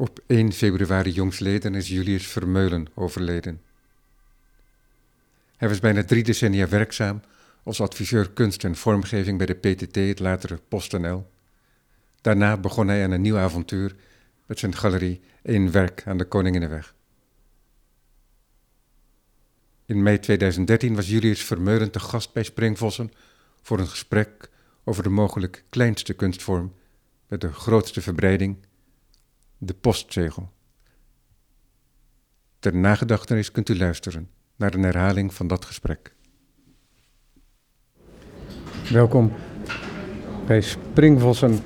Op 1 februari jongstleden is Julius Vermeulen overleden. Hij was bijna drie decennia werkzaam als adviseur kunst en vormgeving bij de PTT, het latere PostNL. Daarna begon hij aan een nieuw avontuur met zijn galerie In Werk aan de Koninginnenweg. In mei 2013 was Julius Vermeulen te gast bij Springvossen voor een gesprek over de mogelijk kleinste kunstvorm met de grootste verbreiding, de postzegel. Ter nagedachtenis kunt u luisteren naar een herhaling van dat gesprek. Welkom bij Springvossen.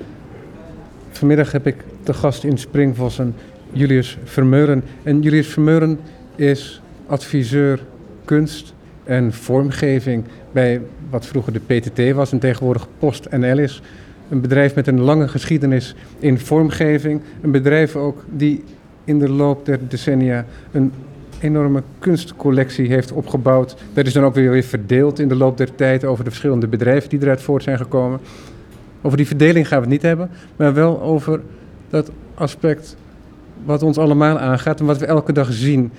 Vanmiddag heb ik te gast in Springvossen Julius Vermeuren. En Julius Vermeuren is adviseur kunst en vormgeving bij wat vroeger de PTT was en tegenwoordig PostNL is. Een bedrijf met een lange geschiedenis in vormgeving. Een bedrijf ook die in de loop der decennia een enorme kunstcollectie heeft opgebouwd. Dat is dan ook weer, weer verdeeld in de loop der tijd over de verschillende bedrijven die eruit voort zijn gekomen. Over die verdeling gaan we het niet hebben, maar wel over dat aspect wat ons allemaal aangaat en wat we elke dag zien.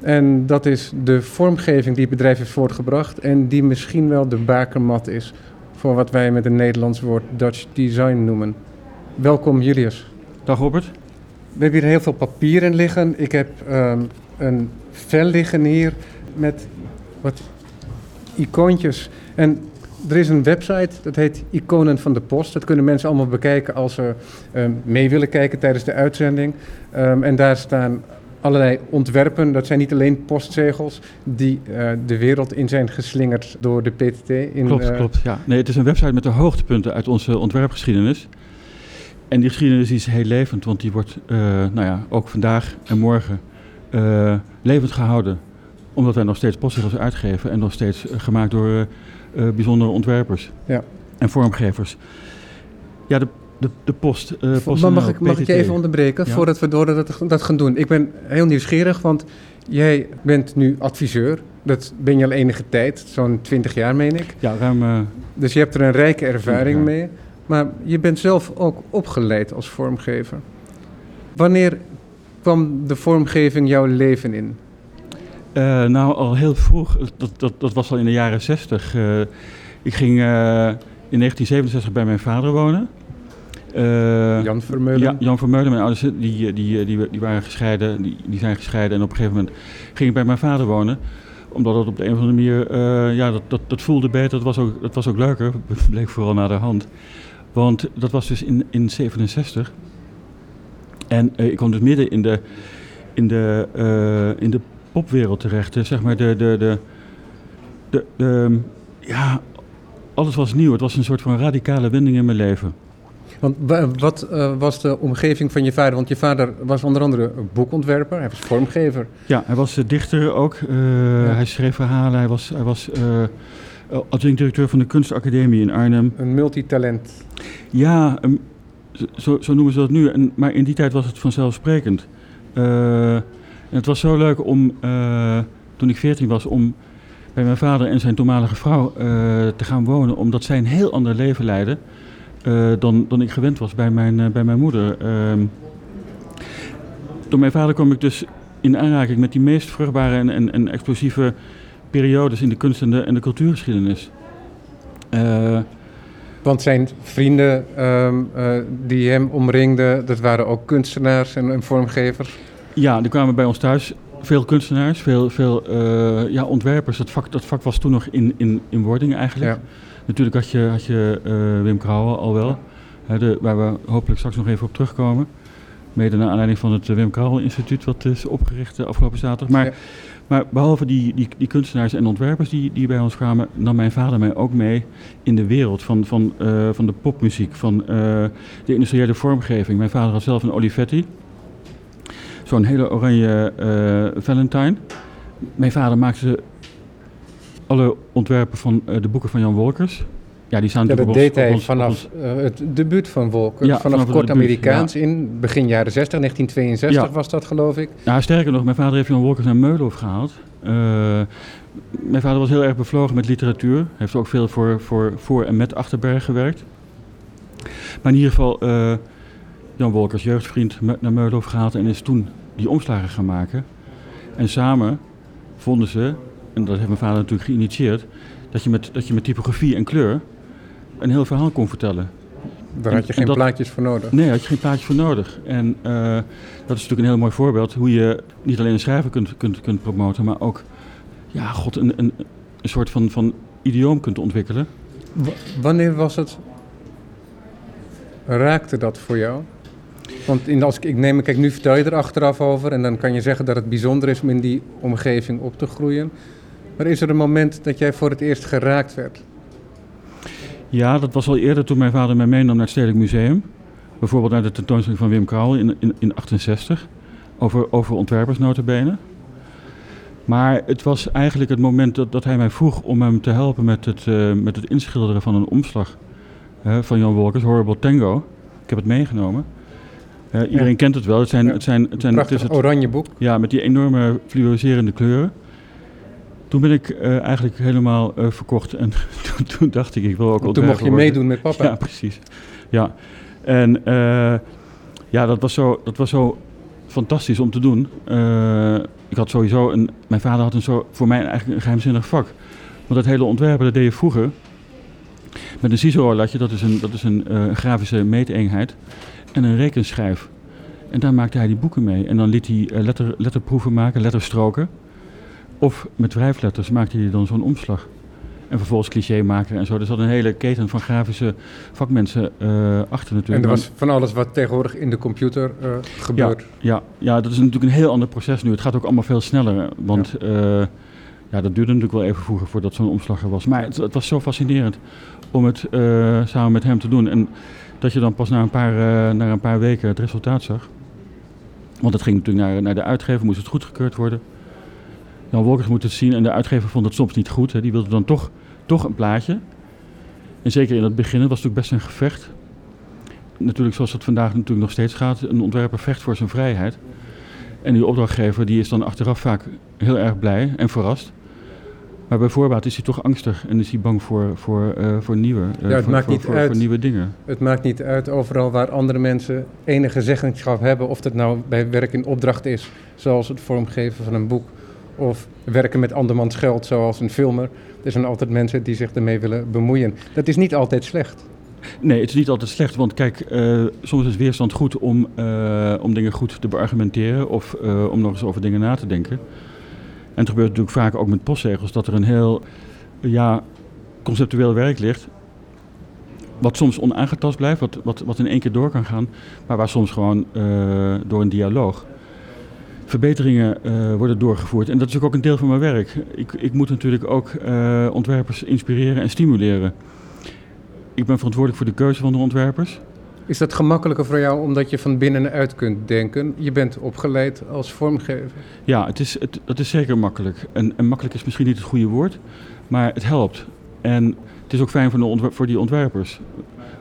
En dat is de vormgeving die het bedrijf heeft voortgebracht en die misschien wel de bakermat is voor wat wij met een Nederlands woord Dutch design noemen. Welkom Julius. Dag Robert. We hebben hier heel veel papieren liggen. Ik heb um, een vel liggen hier met wat icoontjes. En er is een website, dat heet Iconen van de Post. Dat kunnen mensen allemaal bekijken als ze um, mee willen kijken tijdens de uitzending. Um, en daar staan allerlei ontwerpen. Dat zijn niet alleen postzegels die uh, de wereld in zijn geslingerd door de PTT. In, klopt, uh, klopt. Ja. Nee, het is een website met de hoogtepunten uit onze ontwerpgeschiedenis. En die geschiedenis is heel levend, want die wordt uh, nou ja, ook vandaag en morgen levend gehouden. Omdat wij nog steeds postzegels uitgeven en nog steeds gemaakt door bijzondere ontwerpers ja. en vormgevers. Ja, de de, de post. Uh, post mag ik, mag ik je even onderbreken ja? voordat we door dat, dat gaan doen? Ik ben heel nieuwsgierig, want jij bent nu adviseur. Dat ben je al enige tijd, zo'n 20 jaar meen ik. Ja, ruim. Uh, dus je hebt er een rijke ervaring mee. Maar je bent zelf ook opgeleid als vormgever. Wanneer kwam de vormgeving jouw leven in? Uh, nou, al heel vroeg. Dat, dat, dat was al in de jaren 60. ik ging in 1967 bij mijn vader wonen. Uh, Jan Vermeulen? Ja, Jan Vermeulen. Mijn ouders die, die, die, die waren gescheiden, die, die zijn gescheiden. En op een gegeven moment ging ik bij mijn vader wonen. Omdat dat op de een of andere manier, uh, ja, dat, dat, dat voelde beter. Dat was ook, dat was ook leuker. Dat bleek vooral naar de hand. Want dat was dus in, in 67. En uh, ik kwam dus midden in de, in de, in de popwereld terecht. Zeg maar de, de, de, de, de, ja, alles was nieuw. Het was een soort van radicale wending in mijn leven. Want wat uh, was de omgeving van je vader? Want je vader was onder andere boekontwerper, hij was vormgever. Ja, hij was uh, dichter ook. Uh, ja. Hij schreef verhalen, hij was, hij was adjunct-directeur van de kunstacademie in Arnhem. Een multitalent. Ja, um, zo, zo, noemen ze dat nu. En, maar in die tijd was het vanzelfsprekend. en het was zo leuk om, toen ik 14 was, om bij mijn vader en zijn toenmalige vrouw te gaan wonen. Omdat zij een heel ander leven leidden. Uh, dan, dan ik gewend was bij mijn, uh, bij mijn moeder. Uh, door mijn vader kwam ik dus in aanraking met die meest vruchtbare en, en, en explosieve periodes in de kunst- en de, en de cultuurgeschiedenis. Uh, Want zijn vrienden um, die hem omringden, dat waren ook kunstenaars en, en, vormgevers? Ja, die kwamen bij ons thuis. Veel kunstenaars, veel, veel ja, ontwerpers. Dat vak, dat vak was toen nog in, in, in wording eigenlijk. Ja. Natuurlijk had je, had je uh, Wim Krauwe al wel, hè, de, waar we hopelijk straks nog even op terugkomen. Mede naar aanleiding van het Wim Krauwe Instituut, wat is opgericht de afgelopen zaterdag. Maar, ja. maar behalve die, die, die, kunstenaars en ontwerpers die, die bij ons kwamen, nam mijn vader mij ook mee in de wereld van, van, uh, van de popmuziek, van uh, de industriële vormgeving. Mijn vader had zelf een Olivetti, zo'n hele oranje Valentine. Mijn vader maakte alle ontwerpen van uh, de boeken van Jan Wolkers. Ja, die staan ja, dat deed hij vanaf uh, het debuut van Wolkers. Ja, vanaf, vanaf kort debuut, Amerikaans ja. in begin jaren 60, 1962 ja. was dat geloof ik. Ja, sterker nog, mijn vader heeft Jan Wolkers naar Meulhof gehaald. Uh, mijn vader was heel erg bevlogen met literatuur. Hij heeft ook veel voor, voor, voor en met Achterberg gewerkt. Maar in ieder geval, Jan Wolkers jeugdvriend naar Meulhof gehaald en is toen die omslagen gaan maken. En samen vonden ze, en dat heeft mijn vader natuurlijk geïnitieerd, dat je met, dat je met typografie en kleur een heel verhaal kon vertellen. Daar had je geen plaatjes voor nodig? Nee, had je geen plaatjes voor nodig. En uh, dat is natuurlijk een heel mooi voorbeeld hoe je niet alleen een schrijver kunt, kunt, kunt promoten, maar ook ja, God, een, een, een soort van, van idioom kunt ontwikkelen. W wanneer was het, raakte dat voor jou? Want in, als ik, ik neem, kijk, nu vertel je er achteraf over en dan kan je zeggen dat het bijzonder is om in die omgeving op te groeien. Maar is er een moment dat jij voor het eerst geraakt werd? Ja, dat was al eerder toen mijn vader mij meenam naar het Stedelijk Museum. Bijvoorbeeld naar de tentoonstelling van Wim Krauwel in, in, in 68. Over, over ontwerpers Maar het was eigenlijk het moment dat, dat hij mij vroeg om hem te helpen met het, uh, met het inschilderen van een omslag uh, van Jan Wolkers, Horrible Tango. Ik heb het meegenomen. Uh, iedereen ja. kent het wel. Het zijn, het zijn, het zijn, het is het oranje boek. Ja, met die enorme fluoriserende kleuren. Toen ben ik uh, eigenlijk helemaal uh, verkocht en toen, toen, dacht ik, ik wil ook Toen mocht je worden. meedoen met papa. Ja, precies. Ja, en uh, ja, dat was, zo, dat was zo fantastisch om te doen. ik had sowieso een, mijn vader had een zo, voor mij eigenlijk een geheimzinnig vak. Want dat hele ontwerpen, dat deed je vroeger met een CISO-latje, dat is een, dat is een grafische meeteenheid, en een rekenschijf. En daar maakte hij die boeken mee. En dan liet hij letter, letterproeven maken, letterstroken. Of met wrijfletters maakte hij dan zo'n omslag. En vervolgens cliché maken en zo. Er zat een hele keten van grafische vakmensen uh, achter natuurlijk. En er was van alles wat tegenwoordig in de computer uh, gebeurt. Ja, ja, ja, dat is natuurlijk een heel ander proces nu. Het gaat ook allemaal veel sneller. Want ja, uh, ja dat duurde natuurlijk wel even vroeger voordat zo'n omslag er was. Maar het, het, was zo fascinerend om het samen met hem te doen. En dat je dan pas na een paar, na een paar weken het resultaat zag. Want het ging natuurlijk naar, naar de uitgever, moest het goedgekeurd worden. Jan Wolkers moet het zien en de uitgever vond het soms niet goed. Hè. Die wilde dan toch, toch een plaatje. En zeker in het begin, het was natuurlijk best een gevecht. Natuurlijk zoals het vandaag natuurlijk nog steeds gaat. Een ontwerper vecht voor zijn vrijheid. En die opdrachtgever die is dan achteraf vaak heel erg blij en verrast. Maar bij voorbaat is hij toch angstig en is hij bang voor, voor, uh, voor, nieuwe, uh, ja, het voor, maakt voor, niet voor, uit. voor nieuwe dingen. Het maakt niet uit overal waar andere mensen enige zeggenschap hebben. Of dat nou bij werk in opdracht is, zoals het vormgeven van een boek of werken met andermans geld, zoals een filmer. Er zijn altijd mensen die zich ermee willen bemoeien. Dat is niet altijd slecht. Nee, het is niet altijd slecht, want kijk, uh, soms is weerstand goed om, uh, om dingen goed te beargumenteren of uh, om nog eens over dingen na te denken. En het gebeurt natuurlijk vaak ook met postzegels dat er een heel ja, conceptueel werk ligt. Wat soms onaangetast blijft, wat, wat, wat in één keer door kan gaan, maar waar soms gewoon door een dialoog verbeteringen uh, worden doorgevoerd. En dat is ook een deel van mijn werk. Ik, ik moet natuurlijk ook uh, ontwerpers inspireren en stimuleren. Ik ben verantwoordelijk voor de keuze van de ontwerpers. Is dat gemakkelijker voor jou omdat je van binnenuit kunt denken? Je bent opgeleid als vormgever. Ja, het is, het, dat is zeker makkelijk. En, en makkelijk is misschien niet het goede woord, maar het helpt. En het is ook fijn voor, de voor die ontwerpers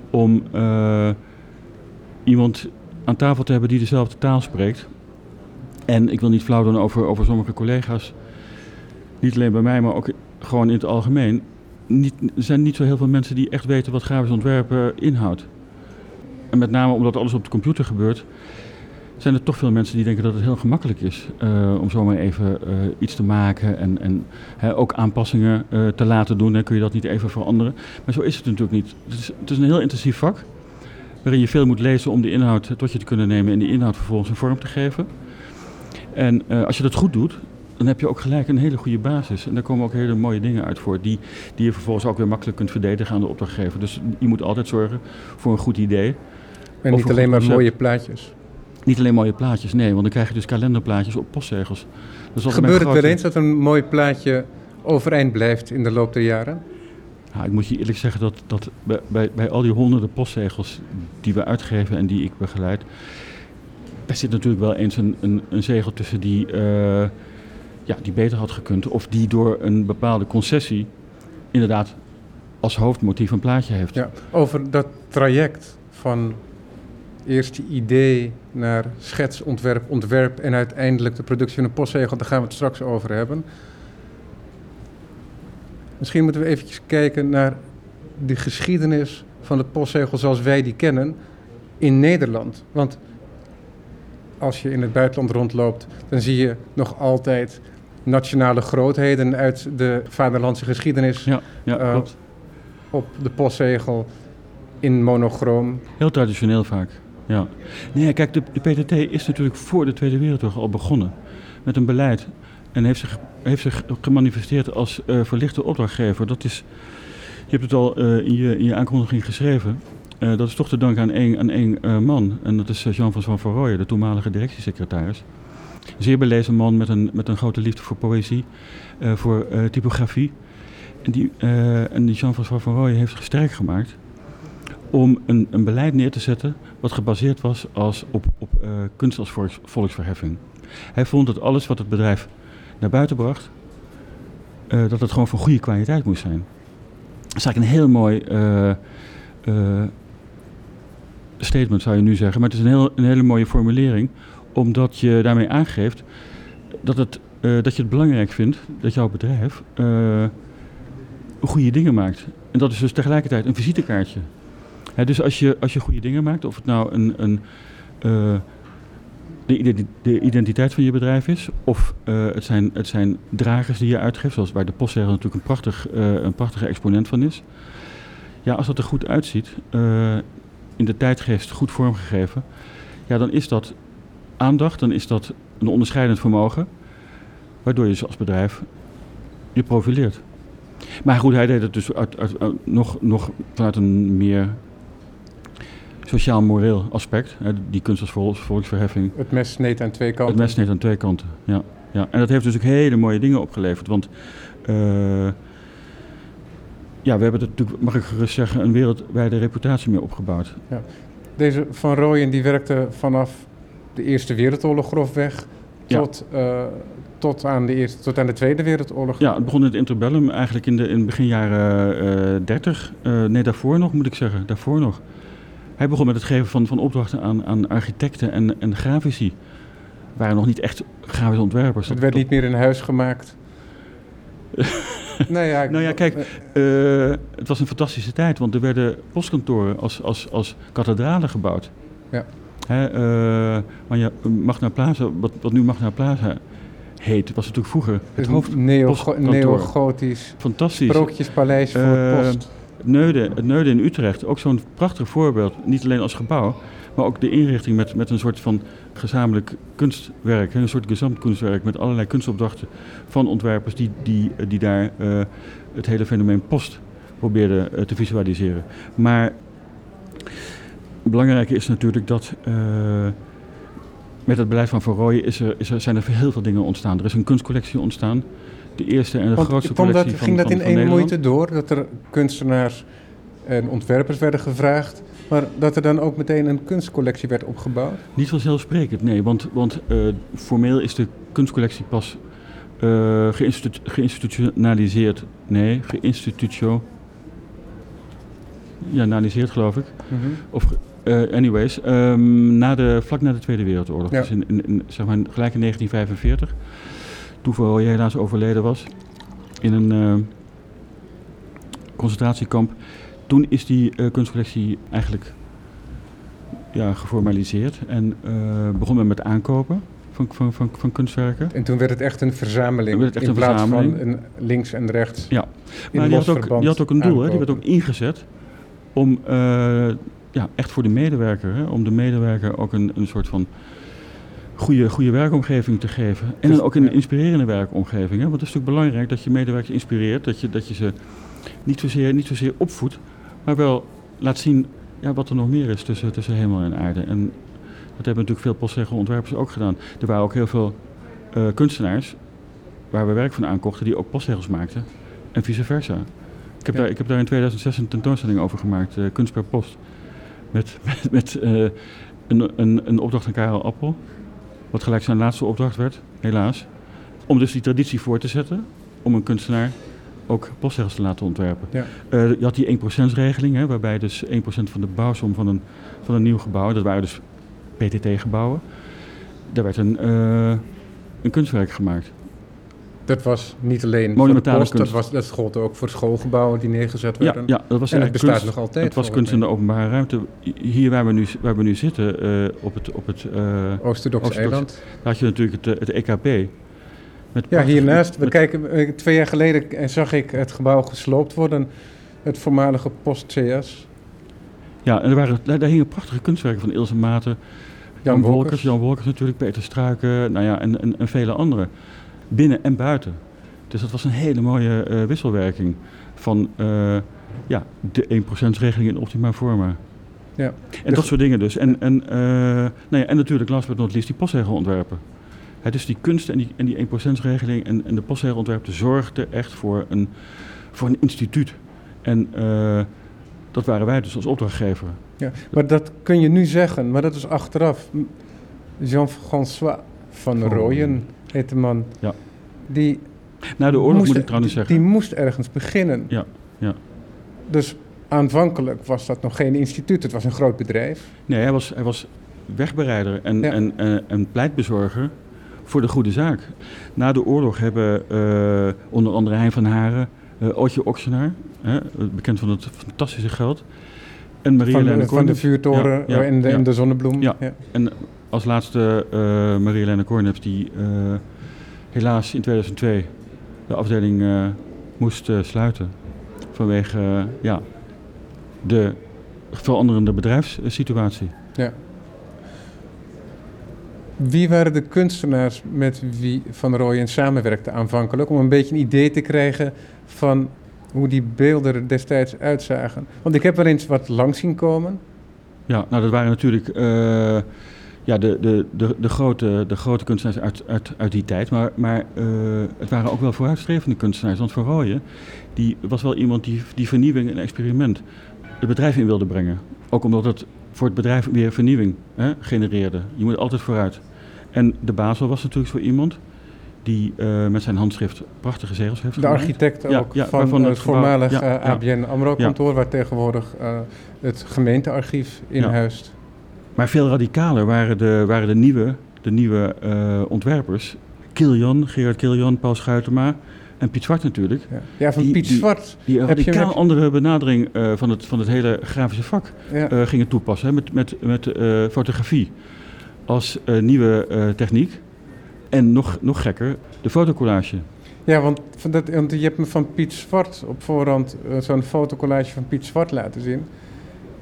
om uh, iemand aan tafel te hebben die dezelfde taal spreekt. En ik wil niet flauw doen over, over sommige collega's. Niet alleen bij mij, maar ook gewoon in het algemeen. Niet, er zijn niet zo heel veel mensen die echt weten wat grafisch ontwerpen inhoudt. En met name omdat alles op de computer gebeurt, zijn er toch veel mensen die denken dat het heel gemakkelijk is uh, om zomaar even uh, iets te maken en, en hè, ook aanpassingen uh, te laten doen. Hè, kun je dat niet even veranderen. Maar zo is het natuurlijk niet. Het is, het is een heel intensief vak, waarin je veel moet lezen om de inhoud tot je te kunnen nemen en die inhoud vervolgens een vorm te geven. En uh, als je dat goed doet, dan heb je ook gelijk een hele goede basis. En daar komen ook hele mooie dingen uit voor, die, die je vervolgens ook weer makkelijk kunt verdedigen aan de opdrachtgever. Dus je moet altijd zorgen voor een goed idee. En niet alleen maar concept. mooie plaatjes. Niet alleen mooie plaatjes, nee, want dan krijg je dus kalenderplaatjes op postzegels. Dus Gebeurt het wel eens dat een mooi plaatje overeind blijft in de loop der jaren? Ja, ik moet je eerlijk zeggen dat, dat bij, bij, bij al die honderden postzegels die we uitgeven en die ik begeleid, daar zit natuurlijk wel eens een, een, een zegel tussen die, uh, ja, die beter had gekund. Of die door een bepaalde concessie inderdaad als hoofdmotief een plaatje heeft. Ja, over dat traject van eerste idee naar schets, ontwerp, ontwerp en uiteindelijk de productie van een postzegel, daar gaan we het straks over hebben. Misschien moeten we eventjes kijken naar de geschiedenis van het postzegel zoals wij die kennen. in Nederland? Want als je in het buitenland rondloopt, dan zie je nog altijd nationale grootheden uit de vaderlandse geschiedenis ja, ja, uh, klopt. op de postzegel in monochroom. Heel traditioneel vaak. Ja. Nee, kijk, de, de PTT is natuurlijk voor de Tweede Wereldoorlog al begonnen met een beleid en heeft zich, heeft zich gemanifesteerd als uh, verlichte opdrachtgever. Dat is, je hebt het al uh, in, je, in je aankondiging geschreven. Uh, dat is toch te danken aan één, aan één man. En dat is Jean-François Van Rooyen, de toenmalige directiesecretaris. Zeer belezen man met een, met een grote liefde voor poëzie, voor typografie. En die, en die Jean-François Van Rooyen heeft zich sterk gemaakt om een, een beleid neer te zetten wat gebaseerd was als op, op kunst als volks, volksverheffing. Hij vond dat alles wat het bedrijf naar buiten bracht, dat het gewoon van goede kwaliteit moest zijn. Dat is eigenlijk een heel mooi statement, zou je nu zeggen. Maar het is een, heel, een hele mooie formulering, omdat je daarmee aangeeft dat, het, dat je het belangrijk vindt dat jouw bedrijf goede dingen maakt. En dat is dus tegelijkertijd een visitekaartje. dus als je, als je goede dingen maakt, of het nou een, een de, de, identiteit van je bedrijf is. Of het, zijn, het zijn dragers die je uitgeeft, zoals bij de postzegel natuurlijk een, prachtig, een prachtige exponent van is. Ja, als dat er goed uitziet, in de tijdgeest goed vormgegeven, ja, dan is dat aandacht, dan is dat een onderscheidend vermogen, waardoor je als bedrijf je profileert. Maar goed, hij deed het dus uit, uit, uit, nog, nog vanuit een meer sociaal-moreel aspect. Die kunst als volksverheffing. Het mes sneed aan twee kanten. Het mes sneed aan twee kanten, ja. ja. En dat heeft dus ook hele mooie dingen opgeleverd. Want uh, ja, we hebben er natuurlijk, mag ik gerust zeggen, een wereldwijde reputatie mee opgebouwd. Ja. Deze Van Rooyen die werkte vanaf de Eerste Wereldoorlog grofweg tot, ja. uh, tot, aan de eerste, tot aan de Tweede Wereldoorlog. Ja, het begon in het interbellum eigenlijk in de in begin jaren uh, 30. Uh, nee, daarvoor nog moet ik zeggen. Daarvoor nog. Hij begon met het geven van, van opdrachten aan, aan architecten en, en grafici. waren nog niet echt grafische ontwerpers. Het werd niet meer in huis gemaakt. nou, ja, nou ja, kijk, uh, het was een fantastische tijd, want er werden postkantoren als, als, als kathedralen gebouwd. Ja. Hè, uh, maar ja, Magna Plaza, wat, wat nu Magna Plaza heet, was natuurlijk vroeger het hoofd. Neo-gotisch. Fantastisch. Sprookjespaleis voor uh, post. Neude, het Neude in Utrecht, ook zo'n prachtig voorbeeld. Niet alleen als gebouw, maar ook de inrichting met, met een soort van gezamenlijk kunstwerk. Een soort gezamtkunstwerk met allerlei kunstopdrachten van ontwerpers die, die, die daar uh, het hele fenomeen post probeerden uh, te visualiseren. Maar belangrijke is natuurlijk dat uh, met het beleid van Van Rooyen is er, is er, zijn er heel veel dingen ontstaan. Er is een kunstcollectie ontstaan de eerste en de Want grootste collectie dat, van Ging dat van, in één moeite door, dat er kunstenaars en ontwerpers werden gevraagd, maar dat er dan ook meteen een kunstcollectie werd opgebouwd? Niet vanzelfsprekend, nee, want, want uh, formeel is de kunstcollectie pas uh, geïnstitu geïnstitutionaliseerd, nee, geïnstitutionaliseerd ja, geloof ik. Mm -hmm. Of uh, anyways, um, na de, vlak na de Tweede Wereldoorlog, ja. dus in, in, in, zeg maar, gelijk in 1945 toen je helaas overleden was in een concentratiekamp. Toen is die uh, kunstcollectie eigenlijk ja, geformaliseerd en uh, begon men met aankopen van, van, van, van, kunstwerken. En toen werd het echt een verzameling echt in een plaats verzameling. van een links en rechts. Ja, maar die had, ook, die had ook een doel, hè? die werd ook ingezet om ja, echt voor de medewerker, hè? om de medewerker ook een, een soort van goede, goede werkomgeving te geven. En dus, dan ook in een inspirerende werkomgeving. Hè? Want het is natuurlijk belangrijk dat je medewerkers inspireert. Dat je, dat je ze niet zozeer, niet zozeer opvoedt, maar wel laat zien ja, wat er nog meer is tussen, tussen hemel en aarde. En dat hebben natuurlijk veel postzegelontwerpers ook gedaan. Er waren ook heel veel uh, kunstenaars waar we werk van aankochten die ook postzegels maakten. En vice versa. Ik heb, ja. daar, ik heb daar in 2006 een tentoonstelling over gemaakt, uh, Kunst per Post. Met, met, met uh, een, een, een opdracht aan Karel Appel. Wat gelijk zijn laatste opdracht werd, helaas. Om dus die traditie voor te zetten. Om een kunstenaar ook postzegels te laten ontwerpen. Ja. Uh, je had die 1%-regeling, hè, waarbij dus 1% van de bouwsom van een, van een nieuw gebouw, dat waren dus PTT-gebouwen, daar werd een, uh, een kunstwerk gemaakt. Dat was niet alleen Monumentale voor de post, kunst. dat, was, dat gold ook voor schoolgebouwen die neergezet werden. ja, dat was en het eigenlijk bestaat kunst, nog altijd. Het was kunst in de mij. openbare ruimte. Hier waar we nu, waar we nu zitten, eh, op het, op het eh, Oosterdoks Oosterdoks- eiland. daar had je natuurlijk het, eh, het EKP. Met Ja, hiernaast. We met- kijken, eh, twee jaar geleden eh, zag ik het gebouw gesloopt worden. Het voormalige Post CS. Ja, en er waren, daar, daar hingen prachtige kunstwerken van Ilse Maten. Jan Jan Wolkers. Wolkers, Jan Wolkers natuurlijk, Peter Struiken, nou ja, en, en, en vele anderen. Binnen en buiten. Dus dat was een hele mooie eh, wisselwerking van ja, de 1%-regeling in optima forma. Ja. En Dus- dat soort dingen dus. En, en, nou ja, en natuurlijk, last but not least, die postzegelontwerpen. Hè, dus die kunst en die, en die 1%-regeling en, en de postzegelontwerpen zorgden echt voor een, voor een instituut. En eh, dat waren wij dus als opdrachtgever. Ja, maar dat kun je nu zeggen, maar dat is achteraf. Jean-François van Van Rooyen heet de man. Ja. Die Na de oorlog moest, moet ik trouwens zeggen. Die moest ergens beginnen. Ja, ja. Dus aanvankelijk was dat nog geen instituut, het was een groot bedrijf. Nee, hij was, hij was wegbereider en, Ja. en, en, en pleitbezorger voor de goede zaak. Na de oorlog hebben eh, onder andere Hein van Haren, eh Ootje Oxenaar, bekend van het fantastische geld, en Maria Van, de- van de vuurtoren Ja, ja, en, de, ja. en de zonnebloem. Ja. En als laatste eh Maria Helene Korneps, die eh, helaas in 2002 de afdeling eh, moest eh, sluiten. Vanwege eh, ja, de veranderende bedrijfssituatie. Ja. Wie waren de kunstenaars met wie Van Rooyen samenwerkte aanvankelijk? Om een beetje een idee te krijgen van hoe die beelden destijds uitzagen. Want ik heb wel eens wat langs zien komen. Ja, nou dat waren natuurlijk eh, ja, de, de, de, de, grote, de grote kunstenaars uit, uit, uit die tijd. Maar, maar eh, het waren ook wel vooruitstrevende kunstenaars. Want Van Rooyen, die was wel iemand die, die vernieuwing en experiment het bedrijf in wilde brengen. Ook omdat het voor het bedrijf weer vernieuwing hè, genereerde. Je moet altijd vooruit. En de Basel was natuurlijk zo iemand die eh, met zijn handschrift prachtige zegels heeft De gemaakt. architect ook ja, van het gebouw- voormalig ja, eh. ABN AMRO-kantoor... waar tegenwoordig eh, het gemeentearchief in huist. Maar veel radicaler waren de, waren de nieuwe, de nieuwe ontwerpers. Kiljan, Gerard Kiljan, Paul Schuitema en Piet Zwart natuurlijk. Ja, van Die- Piet die- Zwart. Die een je- radicaal andere benadering van, het, van het hele grafische vak gingen toepassen. Hè, met met, met fotografie als eh, nieuwe eh, techniek. En nog, nog gekker, de fotocollage. Ja, want, dat, want je hebt me van Piet Zwart op voorhand eh, zo'n fotocollage van Piet Zwart laten zien.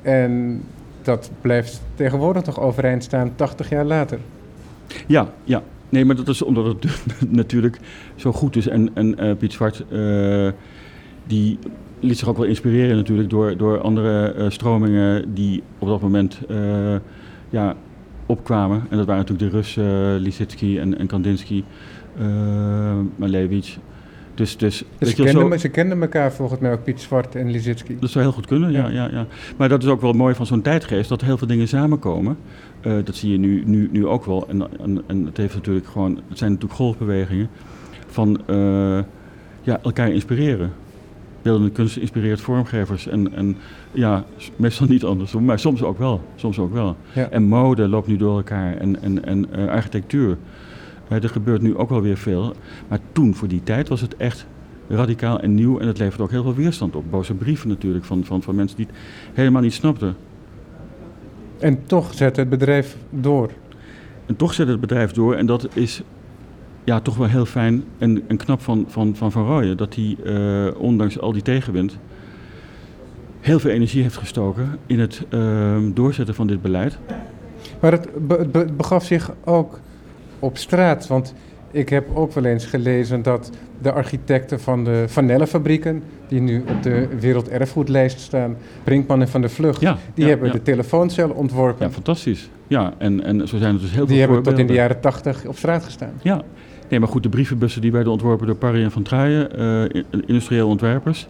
En dat blijft tegenwoordig nog overeind staan, 80 jaar later. Ja, ja. Nee, maar dat is omdat het natuurlijk zo goed is. En, en Piet Zwart, die liet zich ook wel inspireren natuurlijk door, door andere stromingen die op dat moment ja, opkwamen. En dat waren natuurlijk de Russen, Lisitsky en, en Kandinsky, uh, Malevich. Dus, dus, Dus ze, kenden, zo- ze kenden elkaar volgens mij ook, Piet Zwart en Lisitsky. dat zou heel goed kunnen, ja. Ja. Ja. Ja, Maar dat is ook wel mooi van zo'n tijdgeest, dat heel veel dingen samenkomen. Eh, dat zie je nu, nu, nu ook wel. En, en, en het, heeft natuurlijk gewoon, het zijn natuurlijk golfbewegingen van eh, ja, elkaar inspireren. Beeldende kunst inspireert vormgevers. En, en ja, meestal niet andersom, maar soms ook wel. Soms ook wel. Ja. En mode loopt nu door elkaar en, en, en eh, architectuur. Eh, er gebeurt nu ook wel weer veel. Maar toen, voor die tijd, was het echt radicaal en nieuw. En het levert ook heel veel weerstand op. Boze brieven natuurlijk van, van, van mensen die het helemaal niet snapten. En toch zet het bedrijf door. En toch zet het bedrijf door. En dat is ja, toch wel heel fijn en, en knap van Van, van, van Rooyen. Dat hij, eh, ondanks al die tegenwind, heel veel energie heeft gestoken in het ehm, doorzetten van dit beleid. Maar het, be- het be- het begaf zich ook op straat. Want ik heb ook wel eens gelezen dat de architecten van de Vanellenfabrieken, die nu op de werelderfgoedlijst staan, Brinkman en Van der Vlucht, Ja, die ja, hebben ja. de telefooncel ontworpen. Ja, fantastisch. Ja, en, en zo zijn er dus heel die veel hebben tot in de jaren tachtig op straat gestaan. Ja, nee, maar goed, de brievenbussen die werden ontworpen door Parry en van Truijen, eh, industrieel ontwerpers.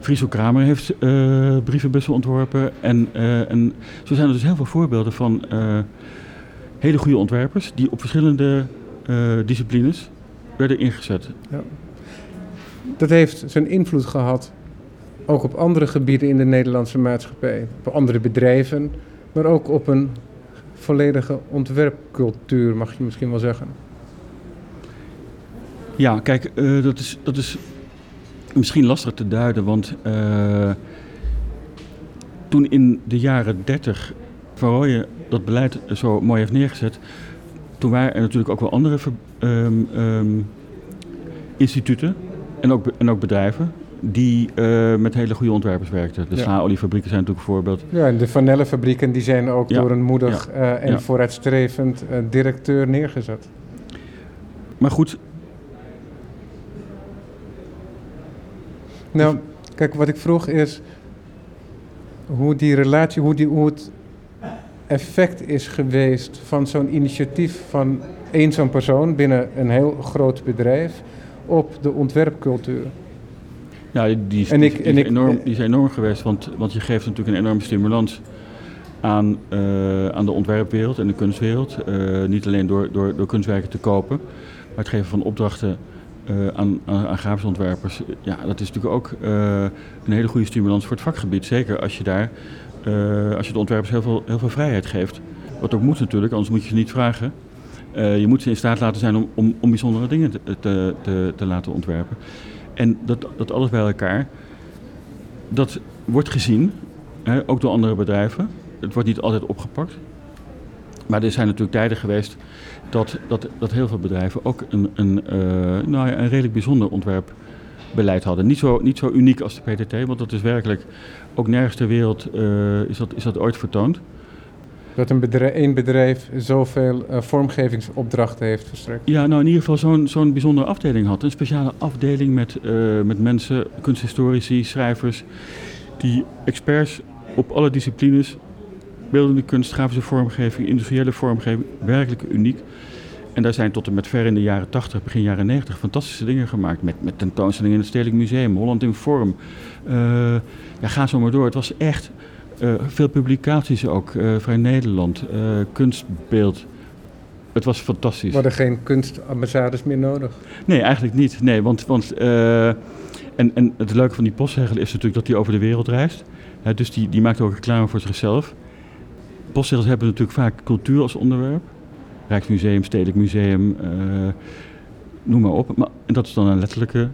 Friso Kramer heeft eh, brievenbussen ontworpen. En, eh, en zo zijn er dus heel veel voorbeelden van hele goede ontwerpers die op verschillende disciplines werden ingezet. Dat heeft zijn invloed gehad ook op andere gebieden in de Nederlandse maatschappij. Op andere bedrijven, maar ook op een volledige ontwerpcultuur, mag je misschien wel zeggen. Ja, kijk, uh, dat, is, dat is misschien lastig te duiden, want uh, toen in de jaren 30 Van Rooyen dat beleid zo mooi heeft neergezet, toen waren er natuurlijk ook wel andere um, um, instituten en ook, en ook bedrijven die uh, met hele goede ontwerpers werkten. De ja. slaoliefabrieken zijn natuurlijk een voorbeeld. Ja, en de vanillefabrieken die zijn ook ja. door een moedig ja. uh, en vooruitstrevend uh, directeur neergezet. Maar goed. Nou, kijk, wat ik vroeg is hoe die relatie, hoe, die, hoe het effect is geweest van zo'n initiatief van één zo'n persoon binnen een heel groot bedrijf op de ontwerpcultuur. Ja, die, is, en ik, die, en is, enorm, die is enorm geweest, want, want je geeft natuurlijk een enorme stimulans aan, uh, aan de ontwerpwereld en de kunstwereld. Uh, niet alleen door, door, door kunstwerken te kopen, maar het geven van opdrachten uh, aan, aan, grafische ontwerpers. Ja, dat is natuurlijk ook een hele goede stimulans voor het vakgebied. Zeker als je daar, als je de ontwerpers heel veel, heel veel vrijheid geeft. Wat ook moet natuurlijk, anders moet je ze niet vragen. je moet ze in staat laten zijn om, om, om bijzondere dingen te, te, te, te laten ontwerpen. En dat, dat alles bij elkaar, dat wordt gezien, hè, ook door andere bedrijven. Het wordt niet altijd opgepakt. Maar er zijn natuurlijk tijden geweest dat, dat, dat heel veel bedrijven ook een, een, uh, nou ja, een redelijk bijzonder ontwerpbeleid hadden. Niet zo, niet zo uniek als de PTT, want dat is werkelijk ook nergens ter wereld uh, is, dat, is dat ooit vertoond dat een bedrijf, één bedrijf zoveel uh, vormgevingsopdrachten heeft verstrekt? Ja, nou in ieder geval zo'n zo'n bijzondere afdeling had. Een speciale afdeling met, met mensen, kunsthistorici, schrijvers, die experts op alle disciplines, beeldende kunst, grafische vormgeving, industriële vormgeving, werkelijk uniek. En daar zijn tot en met ver in de jaren 80, begin jaren 90 fantastische dingen gemaakt. Met, met tentoonstellingen in het Stedelijk Museum, Holland in Vorm. Uh, ja, ga zo maar door. Het was echt uh, veel publicaties ook, uh, Vrij Nederland, kunstbeeld. Het was fantastisch. Worden geen kunstambassades meer nodig? Nee, eigenlijk niet. Nee, want, want en, en het leuke van die postzegel is natuurlijk dat hij over de wereld reist. dus die, die maakt ook reclame voor zichzelf. Postzegels hebben natuurlijk vaak cultuur als onderwerp. Rijksmuseum, Stedelijk Museum, noem maar op. Maar, en dat is dan een letterlijke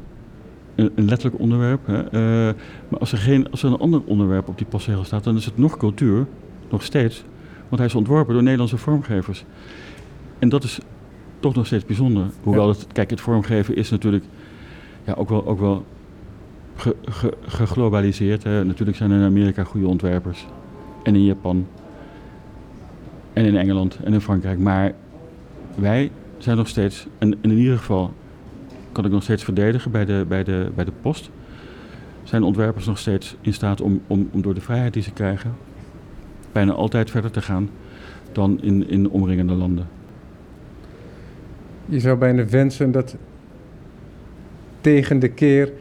een, een letterlijk onderwerp. Hè. Uh, maar als er, geen, als er een ander onderwerp op die postzegel staat, dan is het nog cultuur, nog steeds. Want hij is ontworpen door Nederlandse vormgevers. En dat is toch nog steeds bijzonder. Hoewel, het, kijk, het vormgeven is natuurlijk ja, ook wel, ook wel ge, ge, geglobaliseerd. Hè. Natuurlijk zijn er in Amerika goede ontwerpers. En in Japan. En in Engeland en in Frankrijk. Maar wij zijn nog steeds, en in ieder geval kan ik nog steeds verdedigen bij de, bij de, bij de post. Zijn ontwerpers nog steeds in staat om, om, om door de vrijheid die ze krijgen bijna altijd verder te gaan dan in, in omringende landen. Je zou bijna wensen dat tegen de keer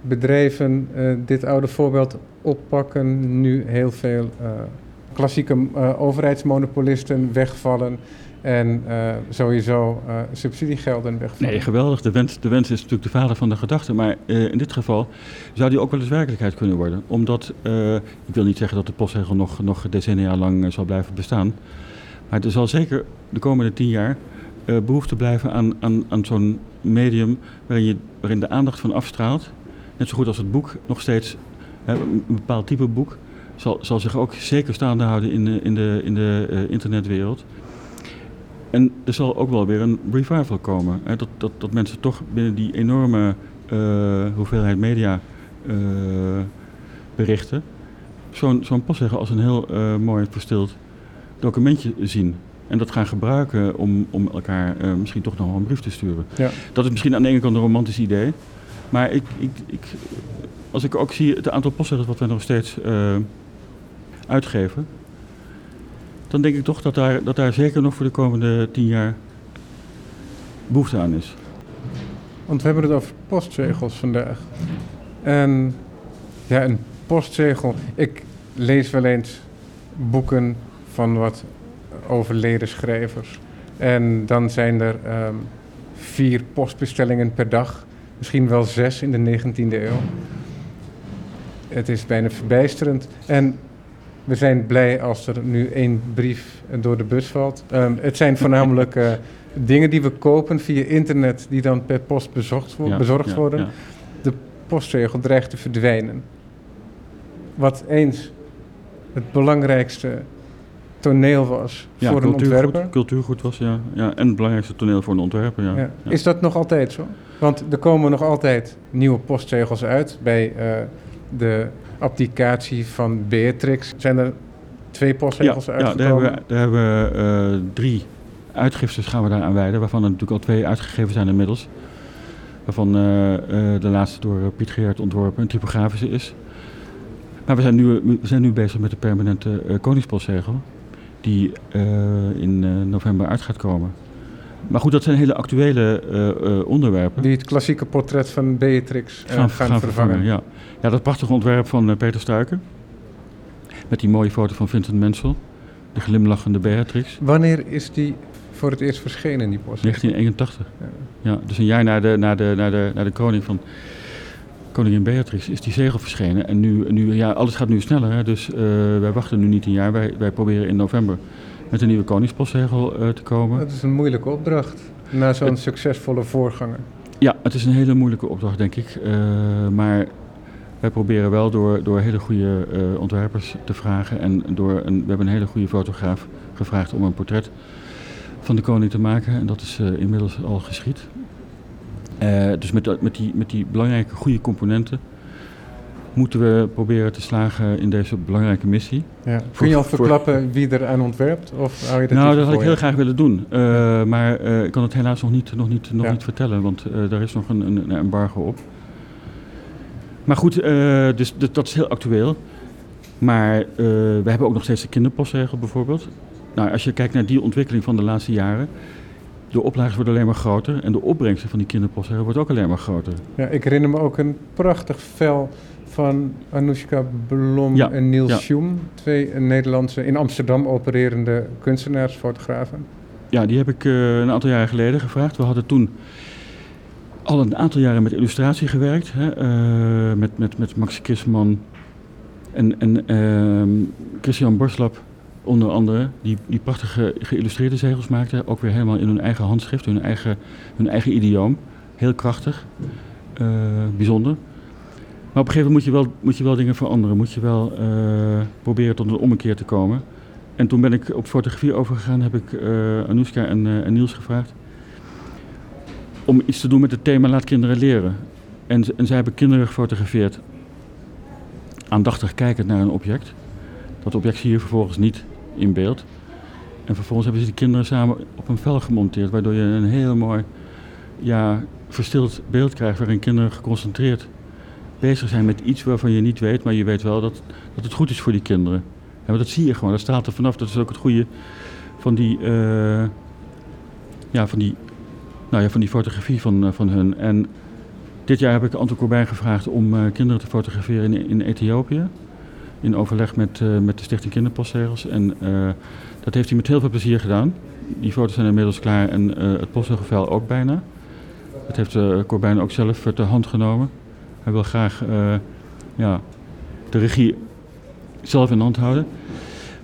bedrijven uh, dit oude voorbeeld oppakken, nu heel veel uh, klassieke uh, overheidsmonopolisten wegvallen en uh, sowieso uh, subsidiegelden wegvallen. Nee, geweldig. De wens, de wens is natuurlijk de vader van de gedachte. Maar in dit geval zou die ook wel eens werkelijkheid kunnen worden. Omdat, ik wil niet zeggen dat de postzegel nog, nog decennia lang zal blijven bestaan. Maar er zal zeker de komende tien jaar behoefte blijven aan, aan, aan zo'n medium waarin, je, waarin de aandacht van afstraalt. Net zo goed als het boek nog steeds, een bepaald type boek, zal, zal zich ook zeker staande houden in de, in de, in de internetwereld. En er zal ook wel weer een revival komen. Hè? Dat, dat, dat mensen toch binnen die enorme uh, hoeveelheid media uh, berichten zo'n zo'n als een heel mooi verstild documentje zien. En dat gaan gebruiken om, om elkaar misschien toch nog een brief te sturen. Ja. Dat is misschien aan de ene kant een romantisch idee. Maar ik, ik, ik, als ik ook zie het aantal postzeggers wat wij nog steeds uitgeven, dan denk ik toch dat daar, dat daar zeker nog voor de komende tien jaar behoefte aan is. Want we hebben het over postzegels vandaag. En ja, een postzegel. Ik lees wel eens boeken van wat overleden schrijvers. En dan zijn er um, vier postbestellingen per dag. Misschien wel zes in de 19e eeuw. Het is bijna verbijsterend. En we zijn blij als er nu één brief door de bus valt. Um, het zijn voornamelijk uh, dingen die we kopen via internet, die dan per post bezocht, Ja, bezorgd ja, worden, ja. de postzegel dreigt te verdwijnen. Wat eens het belangrijkste toneel was voor een ontwerper. cultuurgoed was, ja. ja. En het belangrijkste toneel voor een ontwerper. Ja. Is dat nog altijd zo? Want er komen nog altijd nieuwe postzegels uit. Bij eh, de applicatie van Beatrix zijn er twee postzegels ja, ja, daar uitgekomen. hebben we, daar hebben we eh, drie uitgiftes gaan we daar aan wijden, waarvan er natuurlijk al twee uitgegeven zijn inmiddels. Waarvan eh, eh, de laatste door Piet Geert ontworpen een typografische is. Maar we zijn nu, we zijn nu bezig met de permanente koningspostzegel, die in november uit gaat komen. Maar goed, dat zijn hele actuele eh, eh, onderwerpen. Die het klassieke portret van Beatrix eh, gaan, vervangen. ja. ja, dat prachtige ontwerp van Peter Stuiken. Met die mooie foto van Vincent Mensel. De glimlachende Beatrix. Wanneer is die voor het eerst verschenen, die postzegel? 1981. Ja. Ja, dus een jaar na de, na de, na de, na de kroning van koningin Beatrix is die zegel verschenen. En nu, nu ja, alles gaat nu sneller. Hè? Dus wij wachten nu niet een jaar. Wij, wij proberen in november met een nieuwe koningspostzegel eh, te komen. Dat is een moeilijke opdracht. Na zo'n Het- succesvolle voorganger. Ja, het is een hele moeilijke opdracht, denk ik. Eh, maar wij proberen wel door, door hele goede eh, ontwerpers te vragen. En door een, we hebben een hele goede fotograaf gevraagd om een portret van de koning te maken. En dat is inmiddels al geschied. Dus met, met, die, met die belangrijke goede componenten moeten we proberen te slagen in deze belangrijke missie. Ja. Voor- Kun je al voor- verklappen wie er aan ontwerpt? Of hou je dat nou, dat had ik heel je? graag willen doen. Eh, Maar eh, ik kan het helaas nog niet, nog niet, nog Ja. niet vertellen, want eh, daar is nog een, een, een embargo op. Maar goed, dus, dat is heel actueel. Maar we hebben ook nog steeds de kinderpostregel bijvoorbeeld. Nou, als je kijkt naar die ontwikkeling van de laatste jaren, de oplages worden alleen maar groter en de opbrengsten van die kinderpostregel wordt ook alleen maar groter. Ja, ik herinner me ook een prachtig vel van Anoushka Blom Ja, en Niels ja. Schoem. Twee Nederlandse, in Amsterdam opererende kunstenaars, fotografen. Ja, die heb ik eh, een aantal jaren geleden gevraagd. We hadden toen al een aantal jaren met illustratie gewerkt. Hè, eh, met, met, met Max Kisman en, en ehm, Christian Borslap onder andere. Die, die prachtige geïllustreerde zegels maakten. Ook weer helemaal in hun eigen handschrift, hun eigen, hun eigen idioom. Heel krachtig, eh, bijzonder. Maar op een gegeven moment moet je wel, moet je wel dingen veranderen. Moet je wel eh, proberen tot een ommekeer te komen. En toen ben ik op fotografie overgegaan, heb ik eh Anoushka en, eh, en Niels gevraagd om iets te doen met het thema Laat kinderen leren. En, en zij hebben kinderen gefotografeerd, aandachtig kijkend naar een object. Dat object zie je vervolgens niet in beeld. En vervolgens hebben ze die kinderen samen op een vel gemonteerd, waardoor je een heel mooi, ja, verstild beeld krijgt waarin kinderen geconcentreerd bezig zijn met iets waarvan je niet weet, maar je weet wel dat, dat het goed is voor die kinderen. Dat zie je gewoon, dat straalt er vanaf. Dat is ook het goede van die, eh, ja, van die, nou ja, van die fotografie van, eh, van hun. En dit jaar heb ik Anton Corbijn gevraagd om eh, kinderen te fotograferen in, in Ethiopië. In overleg met, met de Stichting Kinderpostregels. En dat heeft hij met heel veel plezier gedaan. Die foto's zijn inmiddels klaar en het postzegelvel ook bijna. Dat heeft Corbijn ook zelf ter hand genomen. Hij wil graag eh, ja, de regie zelf in hand houden.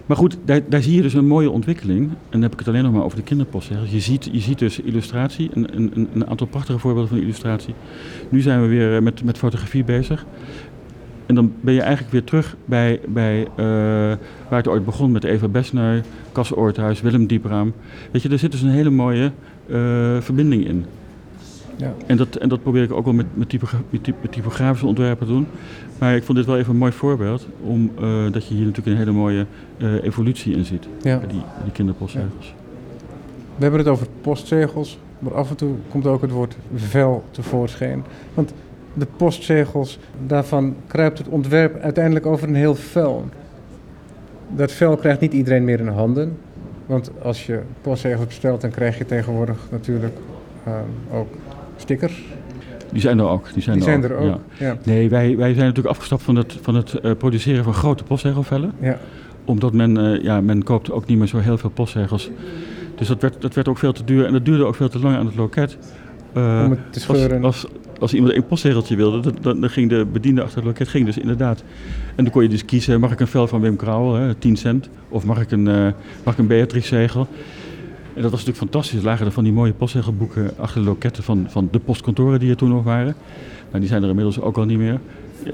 Maar goed, daar, daar zie je dus een mooie ontwikkeling. En dan heb ik het alleen nog maar over de kinderpostzegels. Je ziet, je ziet dus illustratie, een, een, een aantal prachtige voorbeelden van illustratie. Nu zijn we weer eh, met, met fotografie bezig. En dan ben je eigenlijk weer terug bij, bij eh, waar het ooit begon met Eva Besneu, Cas Oorthuis, Willem Diepraam. Weet je, er zit dus een hele mooie verbinding in. Ja. En dat, en dat probeer ik ook wel met, met, typogra- met typ- met typografische ontwerpen te doen. Maar ik vond dit wel even een mooi voorbeeld, omdat dat je hier natuurlijk een hele mooie eh, evolutie in ziet. Ja. Die, die kinderpostzegels. We hebben het over postzegels, maar af en toe komt ook het woord vel tevoorschijn. Want de postzegels, daarvan kruipt het ontwerp uiteindelijk over een heel vel. Dat vel krijgt niet iedereen meer in handen. Want als je postzegels bestelt, dan krijg je tegenwoordig natuurlijk eh, ook stickers. Die zijn er ook. Die zijn, Die er, zijn ook. er ook. Ja. Ja. Nee, wij, wij zijn natuurlijk afgestapt van het, van het eh, produceren van grote postzegelvellen. Ja. Omdat men, eh, ja, men koopt ook niet meer zo heel veel postzegels. Dus dat werd, dat werd ook veel te duur en dat duurde ook veel te lang aan het loket. Eh, Om het te scheuren. Als, als, als iemand een postzegeltje wilde, dan, dan, dan ging de bediende achter het loket ging dus inderdaad. En dan kon je dus kiezen, mag ik een vel van Wim Krauwel, hè, 10 cent, of mag ik een, mag ik een Beatrix zegel. En dat was natuurlijk fantastisch. Lagen er van die mooie postzegelboeken achter de loketten van, van de postkantoren die er toen nog waren. Nou, die zijn er inmiddels ook al niet meer.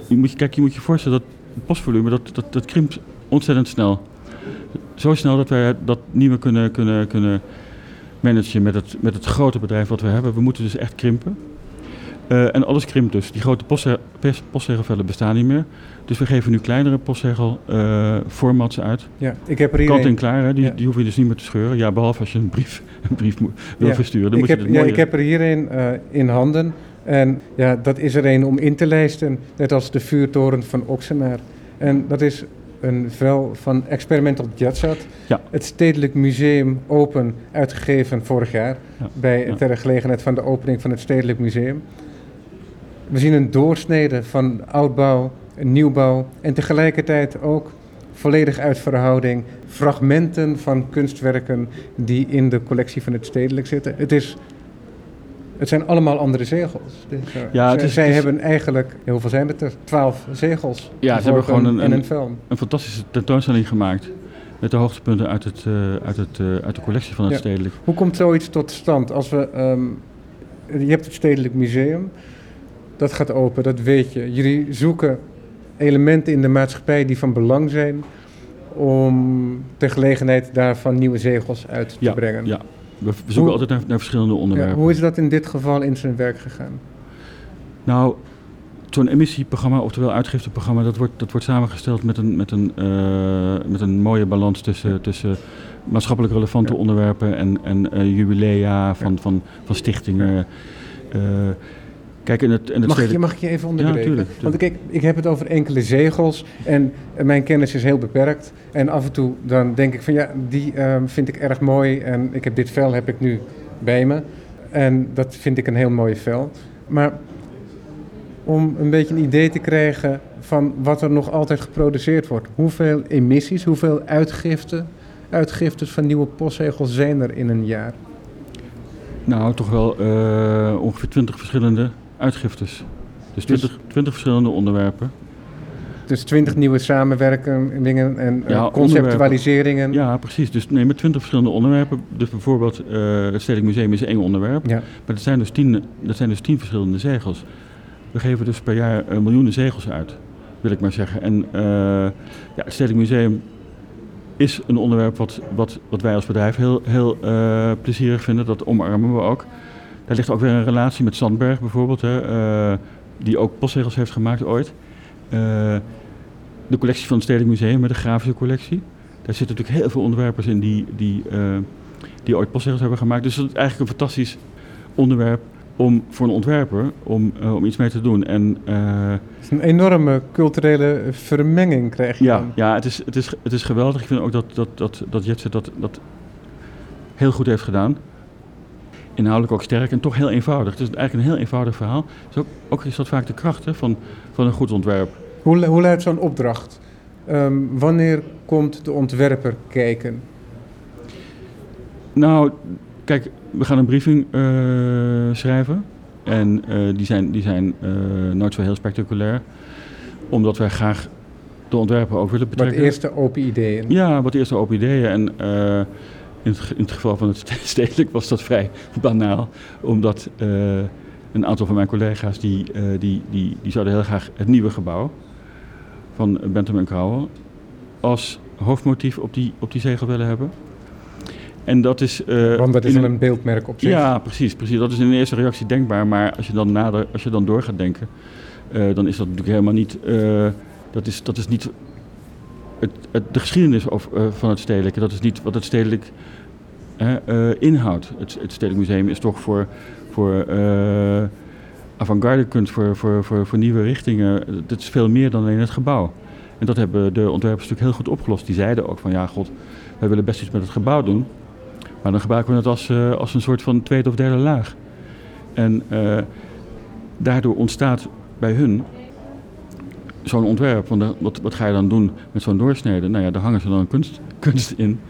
Je moet kijk, je moet je voorstellen dat het postvolume dat, dat, dat krimpt ontzettend snel. Zo snel dat wij dat niet meer kunnen, kunnen, kunnen managen met het, met het grote bedrijf wat we hebben. We moeten dus echt krimpen. Uh, en alles krimpt dus. Die grote postzegelvellen bestaan niet meer. Dus we geven nu kleinere postzegelformats uh, uit. Ja, ik heb er hier Kant en klaar, hè? Die, ja. die hoef je dus niet meer te scheuren. Ja, behalve als je een brief, een brief wil ja. versturen. Dan ik, moet heb, je ja, ik heb er hier een uh, in handen. En ja, dat is er een om in te lijsten. Net als de vuurtoren van Oxenaar. En dat is een vel van Experimental Jetsat. Ja. Het Stedelijk Museum Open, uitgegeven vorig jaar. Ja. Bij. Ter gelegenheid van de opening van het Stedelijk Museum. We zien een doorsnede van oudbouw, nieuwbouw en tegelijkertijd ook volledig uit verhouding fragmenten van kunstwerken die in de collectie van het stedelijk zitten. Het, is, het zijn allemaal andere zegels. Dus, uh, Ja, het zij is- zij het is- hebben eigenlijk, hoeveel zijn het er? Twaalf zegels. Ja, ze hebben gewoon een- en een- een film. een fantastische tentoonstelling gemaakt. Met de hoogtepunten uit, het, eh, uit, het, eh, uit de collectie van het Ja. stedelijk. Hoe komt zoiets tot stand? Als we, ehm, je hebt het Stedelijk Museum, dat gaat open, dat weet je. Jullie zoeken elementen in de maatschappij die van belang zijn om ter gelegenheid daarvan nieuwe zegels uit te Ja, brengen. ja. We, zoeken Hoe- altijd naar, naar verschillende Ja, onderwerpen. hoe is dat in dit geval in zijn werk gegaan? Nou, zo'n emissieprogramma, oftewel uitgifteprogramma, dat wordt, dat wordt samengesteld met een, met een, eh, met een mooie balans tussen, tussen maatschappelijk relevante Ja. onderwerpen en, en eh, jubilea van, van, van stichtingen. Eh, kijk, in het, in het Mag ik, je, mag ik je even onderbreken? tuurlijk, Want ik, ik heb het over enkele zegels en eh, mijn kennis is heel beperkt. En af en toe dan denk ik van ja, die ehm, vind ik erg mooi en ik heb dit vel heb ik nu bij me. En dat vind ik een heel mooi vel. Maar om een beetje een idee te krijgen van wat er nog altijd geproduceerd wordt. Hoeveel emissies, hoeveel uitgiften, uitgiftes van nieuwe postzegels zijn er in een jaar? Nou, toch wel eh, ongeveer 20 verschillende uitgiftes. Dus 20, 20 verschillende onderwerpen. Dus twintig nieuwe samenwerkingen en eh, conceptualiseringen. Ja, precies. Dus nee, met 20 verschillende onderwerpen. Dus bijvoorbeeld eh, het Stedelijk Museum is één onderwerp. Ja. Maar dat zijn dus tien, dat zijn dus tien verschillende zegels. We geven dus per jaar eh, miljoenen zegels uit, wil ik maar zeggen. En ja, het Stedelijk Museum is een onderwerp wat, wat, wat wij als bedrijf heel, heel plezierig vinden. Dat omarmen we ook. Daar ligt ook weer een relatie met Sandberg bijvoorbeeld, hè, eh, die ook postzegels heeft gemaakt ooit. Eh, de collectie van het Stedelijk Museum met de grafische collectie. Daar zitten natuurlijk heel veel ontwerpers in die, die, eh, die ooit postzegels hebben gemaakt. Dus dat is eigenlijk een fantastisch onderwerp om voor een ontwerper om, om iets mee te doen. En Het is een enorme culturele vermenging krijg je ja, dan. ja het, is, het, is, het is geweldig. Ik vind ook dat, dat, dat, dat Jetset dat, dat heel goed heeft gedaan. Inhoudelijk ook sterk en toch heel eenvoudig. Het is eigenlijk een heel eenvoudig verhaal. Dus ook, ook is dat vaak de kracht hè, van, van een goed ontwerp. Hoe, hoe luidt zo'n opdracht? Ehm, wanneer komt de ontwerper kijken? Nou, kijk, we gaan een briefing eh, schrijven. En eh, die zijn, die zijn eh, nooit zo heel spectaculair. Omdat wij graag de ontwerper ook willen Wat betrekken. eerste open ideeën? Ja, wat eerste open ideeën. En in, het, ge- in het geval van het ste- stedelijk was dat vrij banaal. Omdat eh, een aantal van mijn collega's die, eh, die, die, die zouden heel graag het nieuwe gebouw van Bentham en Krauwel als hoofdmotief op die, op die zegel willen hebben. En dat is... eh, Want dat is een beeldmerk op zich. ja, precies, precies. Dat is in de eerste reactie denkbaar. Maar als je dan, nader, als je dan door gaat denken, dan is dat natuurlijk helemaal niet. dat, is, dat is niet. Het, het, de geschiedenis of, eh, van het stedelijke, dat is niet wat het stedelijk eh, inhoudt. Het, het Stedelijk Museum is toch voor, voor eh, avant-garde kunst, voor, voor, voor, voor nieuwe richtingen. Dat is veel meer dan alleen het gebouw. En dat hebben de ontwerpers natuurlijk heel goed opgelost. Die zeiden ook van ja, god, wij willen best iets met het gebouw doen. Maar dan gebruiken we het als, als een soort van tweede of derde laag. En daardoor ontstaat bij hun zo'n ontwerp. Want wat, wat ga je dan doen met zo'n doorsnede? Nou ja, daar hangen ze dan kunst, kunst in.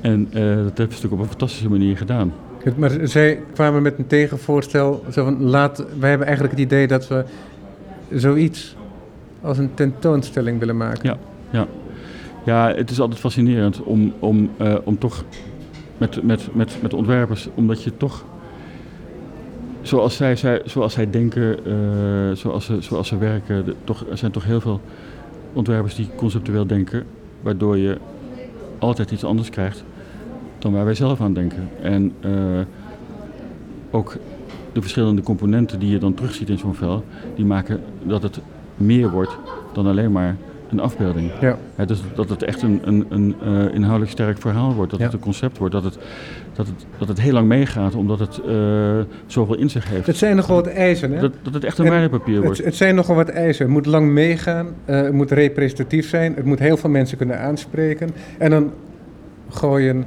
En eh, dat hebben ze natuurlijk op een fantastische manier gedaan. Maar zij kwamen met een tegenvoorstel. Zo van, laat, wij hebben eigenlijk het idee dat we zoiets als een tentoonstelling willen maken. Ja. Ja, het is altijd fascinerend om, om, eh, om toch met, met, met, met ontwerpers, omdat je toch, zoals zij, zij, zoals zij denken, uh, zoals, ze, zoals ze werken, toch, er zijn toch heel veel ontwerpers die conceptueel denken, waardoor je altijd iets anders krijgt dan waar wij zelf aan denken. En uh, ook de verschillende componenten die je dan terugziet in zo'n vel, die maken dat het meer wordt dan alleen maar een afbeelding. Ja. dus dat het echt een, een, een uh, inhoudelijk sterk verhaal wordt, dat het een concept wordt, dat het, dat, het, dat het heel lang meegaat omdat het uh, zoveel in zich heeft. Het zijn nogal wat eisen, hè? Dat, dat het echt een waardepapier wordt. Het, het, zijn nogal wat eisen. Het moet lang meegaan, uh, het moet representatief zijn, het moet heel veel mensen kunnen aanspreken. En dan gooien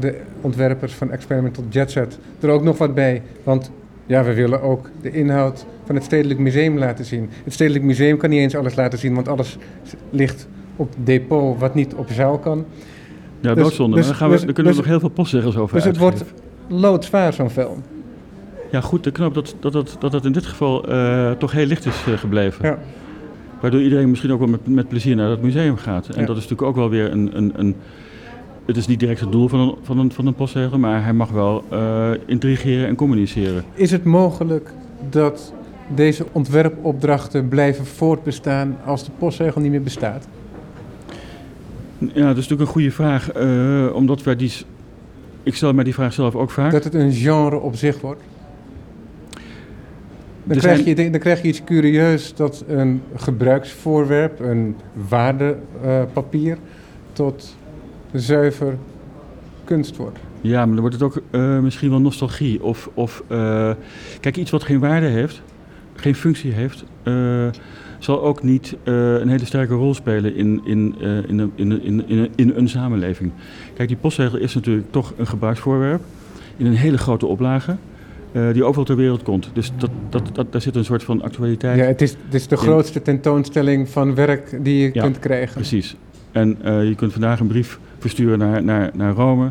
de ontwerpers van Experimental Jet Set er ook nog wat bij. Want ja, we willen ook de inhoud van het Stedelijk Museum laten zien. Het Stedelijk Museum kan niet eens alles laten zien, want alles ligt op depot wat niet op zaal kan. Ja, dus, doodzonde. Dus, dan, gaan we, dus, dan kunnen we dus- nog heel veel postzegels over Dus het wordt loodzwaar, zo'n film. Ja, goed. De knap dat dat, dat, dat, dat in dit geval uh, toch heel licht is uh, gebleven. Ja. Waardoor iedereen misschien ook wel met, met plezier naar dat museum gaat. En ja. dat is natuurlijk ook wel weer een, een, een het is niet direct het doel van een, van een, van een postzegel, maar hij mag wel uh, intrigeren en communiceren. Is het mogelijk dat deze ontwerpopdrachten blijven voortbestaan als de postzegel niet meer bestaat? Ja, dat is natuurlijk een goede vraag, uh, omdat wij die. Ik stel mij die vraag zelf ook vaak. Dat het een genre op zich wordt? Dan, krijg, je, dan krijg je iets curieus dat een gebruiksvoorwerp, een waardepapier, uh, tot zuiver kunst wordt. Ja, maar dan wordt het ook uh, misschien wel nostalgie. Of, of uh, kijk, iets wat geen waarde heeft, geen functie heeft, uh, zal ook niet een hele sterke rol spelen in, in, in, in, in, in, in een samenleving. Kijk, die postzegel is natuurlijk toch een gebruiksvoorwerp in een hele grote oplage. die overal ter wereld komt. Dus dat, dat, dat, daar zit een soort van actualiteit. Ja, het is, het is de grootste tentoonstelling van werk die je ja, kunt krijgen. Precies. En je kunt vandaag een brief versturen naar, naar, naar Rome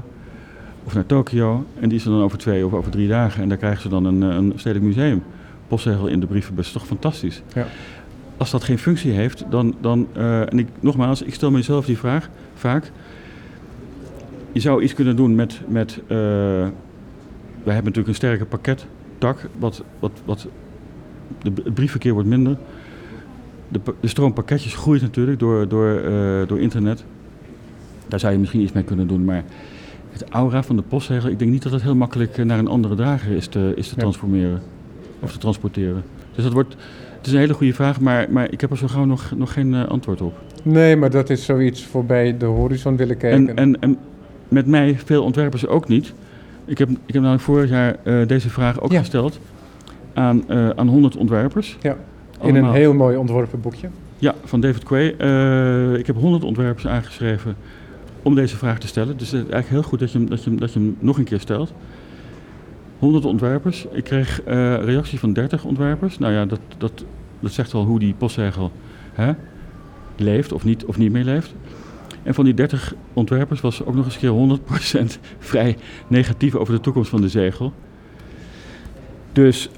of naar Tokio. En die is er dan over twee of over drie dagen. En daar krijgen ze dan een, een stedelijk museum. Postzegel in de brievenbus. Toch fantastisch? Ja. Als dat geen functie heeft, dan... dan uh, en ik, nogmaals, ik stel mezelf die vraag vaak. Je zou iets kunnen doen met... met uh, we hebben natuurlijk een sterke pakkettak. Wat, wat, wat, de, het briefverkeer wordt minder. De, de stroom pakketjes groeit natuurlijk door, door, uh, door internet. Daar zou je misschien iets mee kunnen doen, maar het aura van de postzegel, ik denk niet dat het heel makkelijk eh, naar een andere drager is te, is te transformeren of te transporteren. Dus dat wordt, het is een hele goede vraag, maar, maar ik heb er zo gauw nog, nog geen uh, antwoord op. Nee, maar dat is zoiets voorbij de horizon willen kijken. En, en, en met mij veel ontwerpers ook niet. Ik heb, ik heb namelijk vorig jaar uh, deze vraag ook ja. gesteld aan, uh, aan 100 ontwerpers. Ja, in Allemaal. een heel mooi ontworpen boekje. Ja, van David Quay. ik heb 100 ontwerpers aangeschreven om deze vraag te stellen. Dus het is eigenlijk heel goed dat je, hem, dat je, dat je hem nog een keer stelt. 100 ontwerpers. Ik kreeg uh, reactie van 30 ontwerpers. Nou ja, dat, dat, dat zegt wel hoe die postzegel hè, leeft of niet, of niet meer leeft. En van die 30 ontwerpers was ook nog eens een keer 100% vrij negatief over de toekomst van de zegel. Dus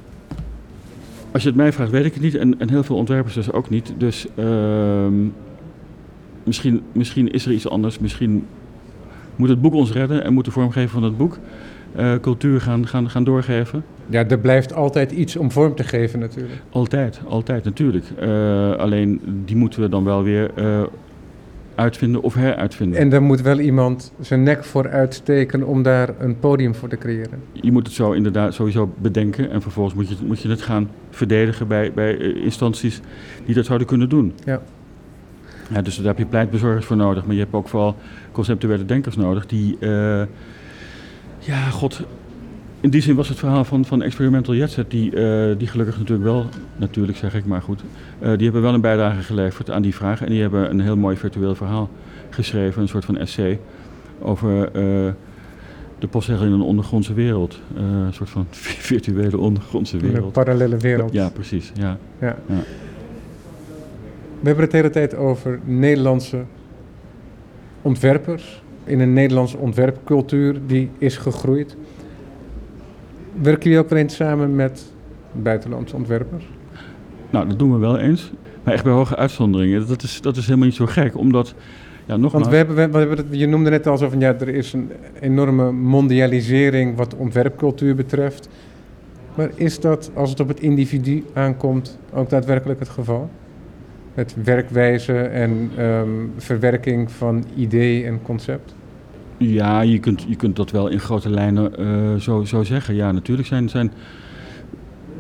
als je het mij vraagt, weet ik het niet. En, en heel veel ontwerpers dus ook niet. Dus uh, misschien, misschien is er iets anders. Misschien moet het boek ons redden en moet de vormgever van het boek uh, cultuur gaan, gaan, gaan doorgeven. Ja, er blijft altijd iets om vorm te geven natuurlijk. Altijd, altijd natuurlijk. Uh, alleen die moeten we dan wel weer uh, uitvinden of heruitvinden. En er moet wel iemand zijn nek voor uitsteken om daar een podium voor te creëren. Je moet het zo inderdaad sowieso bedenken en vervolgens moet je, moet je het gaan verdedigen bij, bij instanties die dat zouden kunnen doen. Ja. Ja, dus daar heb je pleitbezorgers voor nodig, maar je hebt ook vooral conceptuele denkers nodig die, uh, ja, god, in die zin was het verhaal van, van Experimental Jetset, die, uh, die gelukkig natuurlijk wel, natuurlijk zeg ik maar goed, uh, die hebben wel een bijdrage geleverd aan die vraag en die hebben een heel mooi virtueel verhaal geschreven, een soort van essay over de postzegel in een ondergrondse wereld. een soort van virtuele ondergrondse wereld. Een parallele wereld. Ja, precies. Ja. ja. ja. We hebben het de hele tijd over Nederlandse ontwerpers in een Nederlandse ontwerpcultuur die is gegroeid. Werken jullie ook wel eens samen met buitenlandse ontwerpers? Nou, dat doen we wel eens. Maar echt bij hoge uitzonderingen. Dat is, dat is helemaal niet zo gek, omdat ja, nogmaals... Want we hebben, we, hebben het, je noemde net al zo van ja, er is een enorme mondialisering wat ontwerpcultuur betreft. Maar is dat, als het op het individu aankomt, ook daadwerkelijk het geval? Met werkwijze en ehm, verwerking van idee en concept? Ja, je kunt, je kunt dat wel in grote lijnen uh, zo, zo zeggen. Ja, natuurlijk zijn, zijn,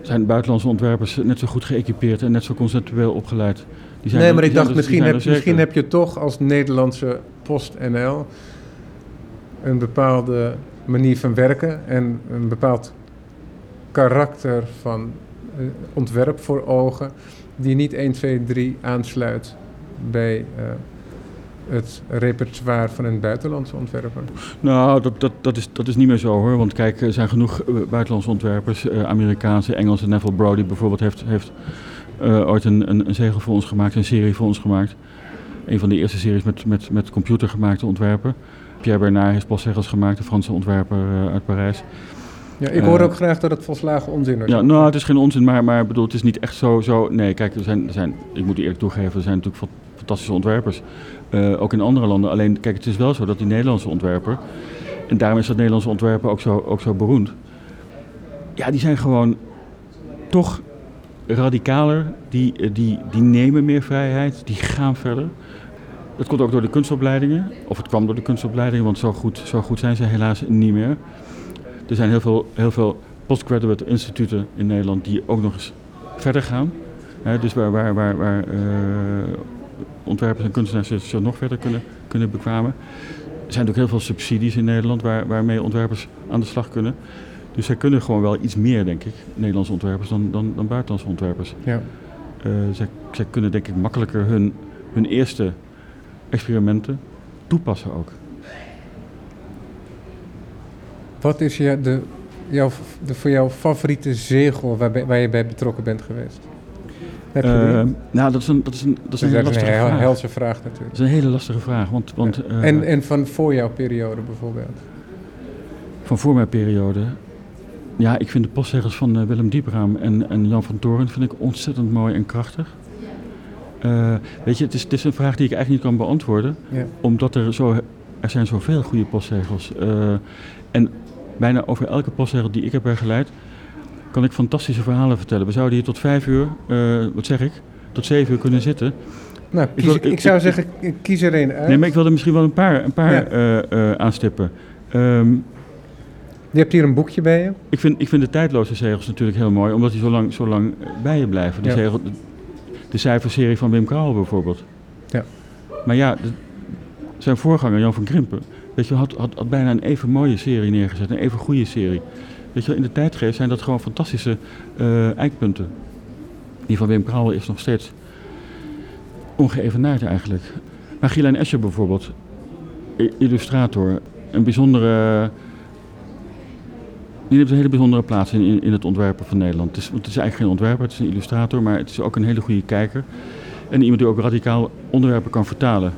zijn buitenlandse ontwerpers net zo goed geëquipeerd en net zo conceptueel opgeleid. Die zijn nee, maar ik dacht, misschien, heb, misschien heb je toch als Nederlandse Post-NL een bepaalde manier van werken en een bepaald karakter van uh, ontwerp voor ogen, die niet 1, 2, 3 aansluit bij uh, het repertoire van een buitenlandse ontwerper? Nou, dat, dat, dat, is, dat is niet meer zo hoor. Want kijk, er zijn genoeg buitenlandse ontwerpers, uh, Amerikaanse, Engelse. Neville Brody bijvoorbeeld heeft, heeft uh, ooit een, een, een, zegel voor ons gemaakt, een serie voor ons gemaakt. Een van de eerste series met, met, met computer gemaakte ontwerpen. Pierre Bernard heeft postzegels gemaakt, de Franse ontwerper uh, uit Parijs. Ja, ik hoor ook graag dat het volslagen onzin is. Ja, nou, het is geen onzin, maar, maar bedoel, het is niet echt zo, zo... Nee, kijk, er zijn, er zijn, ik moet eerlijk toegeven, er zijn natuurlijk fantastische ontwerpers. Uh, ook in andere landen. Alleen, kijk, het is wel zo dat die Nederlandse ontwerper... En daarom is dat Nederlandse ontwerper ook zo, ook zo beroemd. Ja, die zijn gewoon toch radicaler. Die, eh, die, die nemen meer vrijheid, die gaan verder. Dat komt ook door de kunstopleidingen. Of het kwam door de kunstopleidingen, want zo goed, zo goed zijn ze helaas niet meer. Er zijn heel veel, heel veel postgraduate instituten in Nederland die ook nog eens verder gaan. dus waar, waar, waar, waar uh, ontwerpers en kunstenaars zich nog verder kunnen, kunnen bekwamen. Er zijn ook heel veel subsidies in Nederland waar, waarmee ontwerpers aan de slag kunnen. Dus zij kunnen gewoon wel iets meer, denk ik, Nederlandse ontwerpers, dan, dan, dan buitenlandse ontwerpers. Ja. Uh, zij, zij kunnen denk ik makkelijker hun, hun eerste experimenten toepassen ook. Wat is je, de, jouw, de voor jou favoriete zegel waar, waar je bij betrokken bent geweest? Uh, nou, dat is een, dat is een, dat is een, hele lastige een vraag. helse vraag natuurlijk. Dat is een hele lastige vraag. Want, want, ja. uh, en, en van voor jouw periode bijvoorbeeld? Van voor mijn periode? Ja, ik vind de postzegels van uh, Willem Diepraam en, en Jan van Toren vind ik ontzettend mooi en krachtig. Uh, weet je, het is, het is een vraag die ik eigenlijk niet kan beantwoorden. Ja. Omdat er zo, er zijn zoveel goede postzegels. Uh, en bijna over elke postzegel die ik heb begeleid, kan ik fantastische verhalen vertellen. We zouden hier tot vijf uur, wat zeg ik, tot zeven uur kunnen zitten. Nou, kies, ik, wil, ik, zou ik, zeggen, kies er één uit. Nee, maar ik wil er misschien wel een paar, een paar ja. aanstippen. Um, je hebt hier een boekje bij je? Ik vind, ik vind de tijdloze zegels natuurlijk heel mooi, omdat die zo lang, zo lang bij je blijven. De, ja. zegel, de, de cijferserie van Wim Krauwel bijvoorbeeld. Ja. Maar ja, de, zijn voorganger Jan van Krimpen, weet je, had, had, had bijna een even mooie serie neergezet, een even goede serie. Weet je, in de tijdgeest zijn dat gewoon fantastische uh, eikpunten. Die van Wim Krauwel is nog steeds ongeëvenaard eigenlijk. Maar Gilijn Escher bijvoorbeeld, illustrator, een bijzondere die heeft een hele bijzondere plaats in, in, het ontwerpen van Nederland. Het is, het is eigenlijk geen ontwerper, het is een illustrator, maar het is ook een hele goede kijker. En iemand die ook radicaal onderwerpen kan vertalen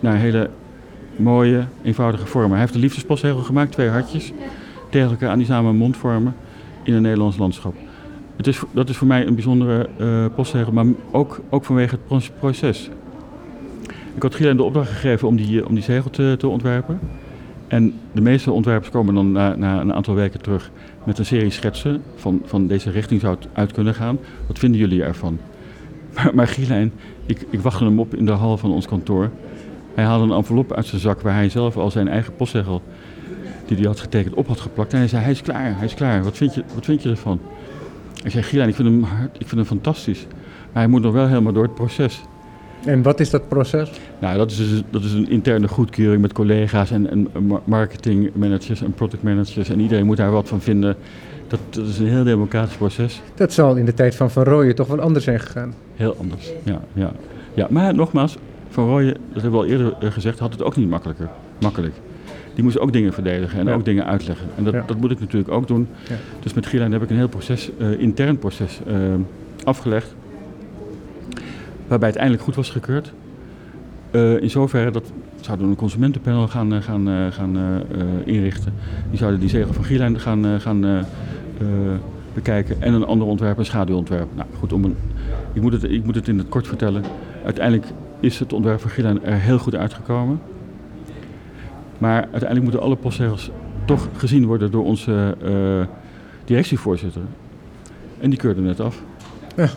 naar hele mooie, eenvoudige vormen. Hij heeft de liefdespostzegel gemaakt, twee hartjes, tegen aan die samen mond vormen in een Nederlands landschap. Het is, dat is voor mij een bijzondere uh, postzegel, maar ook, ook vanwege het proces. Ik had Gillen de opdracht gegeven om die, om die zegel te, te ontwerpen. En de meeste ontwerpers komen dan na, na, een aantal weken terug met een serie schetsen van, van deze richting zou het uit kunnen gaan. Wat vinden jullie ervan? Maar, maar Gielijn, ik, ik wachtte hem op in de hal van ons kantoor. Hij haalde een envelop uit zijn zak waar hij zelf al zijn eigen postzegel die hij had getekend op had geplakt. En hij zei, hij is klaar, hij is klaar. Wat vind je, wat vind je ervan? Ik zei, Gielijn, ik vind hem, ik vind hem fantastisch. Maar hij moet nog wel helemaal door het proces. En wat is dat proces? Nou, dat is, dus, dat is een interne goedkeuring met collega's en, en marketingmanagers en productmanagers. En iedereen moet daar wat van vinden. Dat, dat, is een heel democratisch proces. Dat zal in de tijd van Van Rooyen toch wel anders zijn gegaan? Heel anders, ja. ja. ja maar nogmaals, Van Rooyen, dat hebben we al eerder gezegd, had het ook niet makkelijker. makkelijk. Die moest ook dingen verdedigen en ja. ook dingen uitleggen. En dat, ja. dat moet ik natuurlijk ook doen. Ja. Dus met Gierlijn heb ik een heel proces, uh, intern proces uh, afgelegd waarbij het eindelijk goed was gekeurd. Uh, in zoverre dat zouden we een consumentenpanel gaan, gaan, gaan inrichten. Die zouden die zegel van Gielijn gaan, gaan bekijken. En een ander ontwerp, een schaduwontwerp. Nou goed, om een, ik, moet het, ik moet het in het kort vertellen. Uiteindelijk is het ontwerp van Gillen er heel goed uitgekomen. Maar uiteindelijk moeten alle postzegels toch gezien worden door onze uh, directievoorzitter. En die keurde net af. Ja.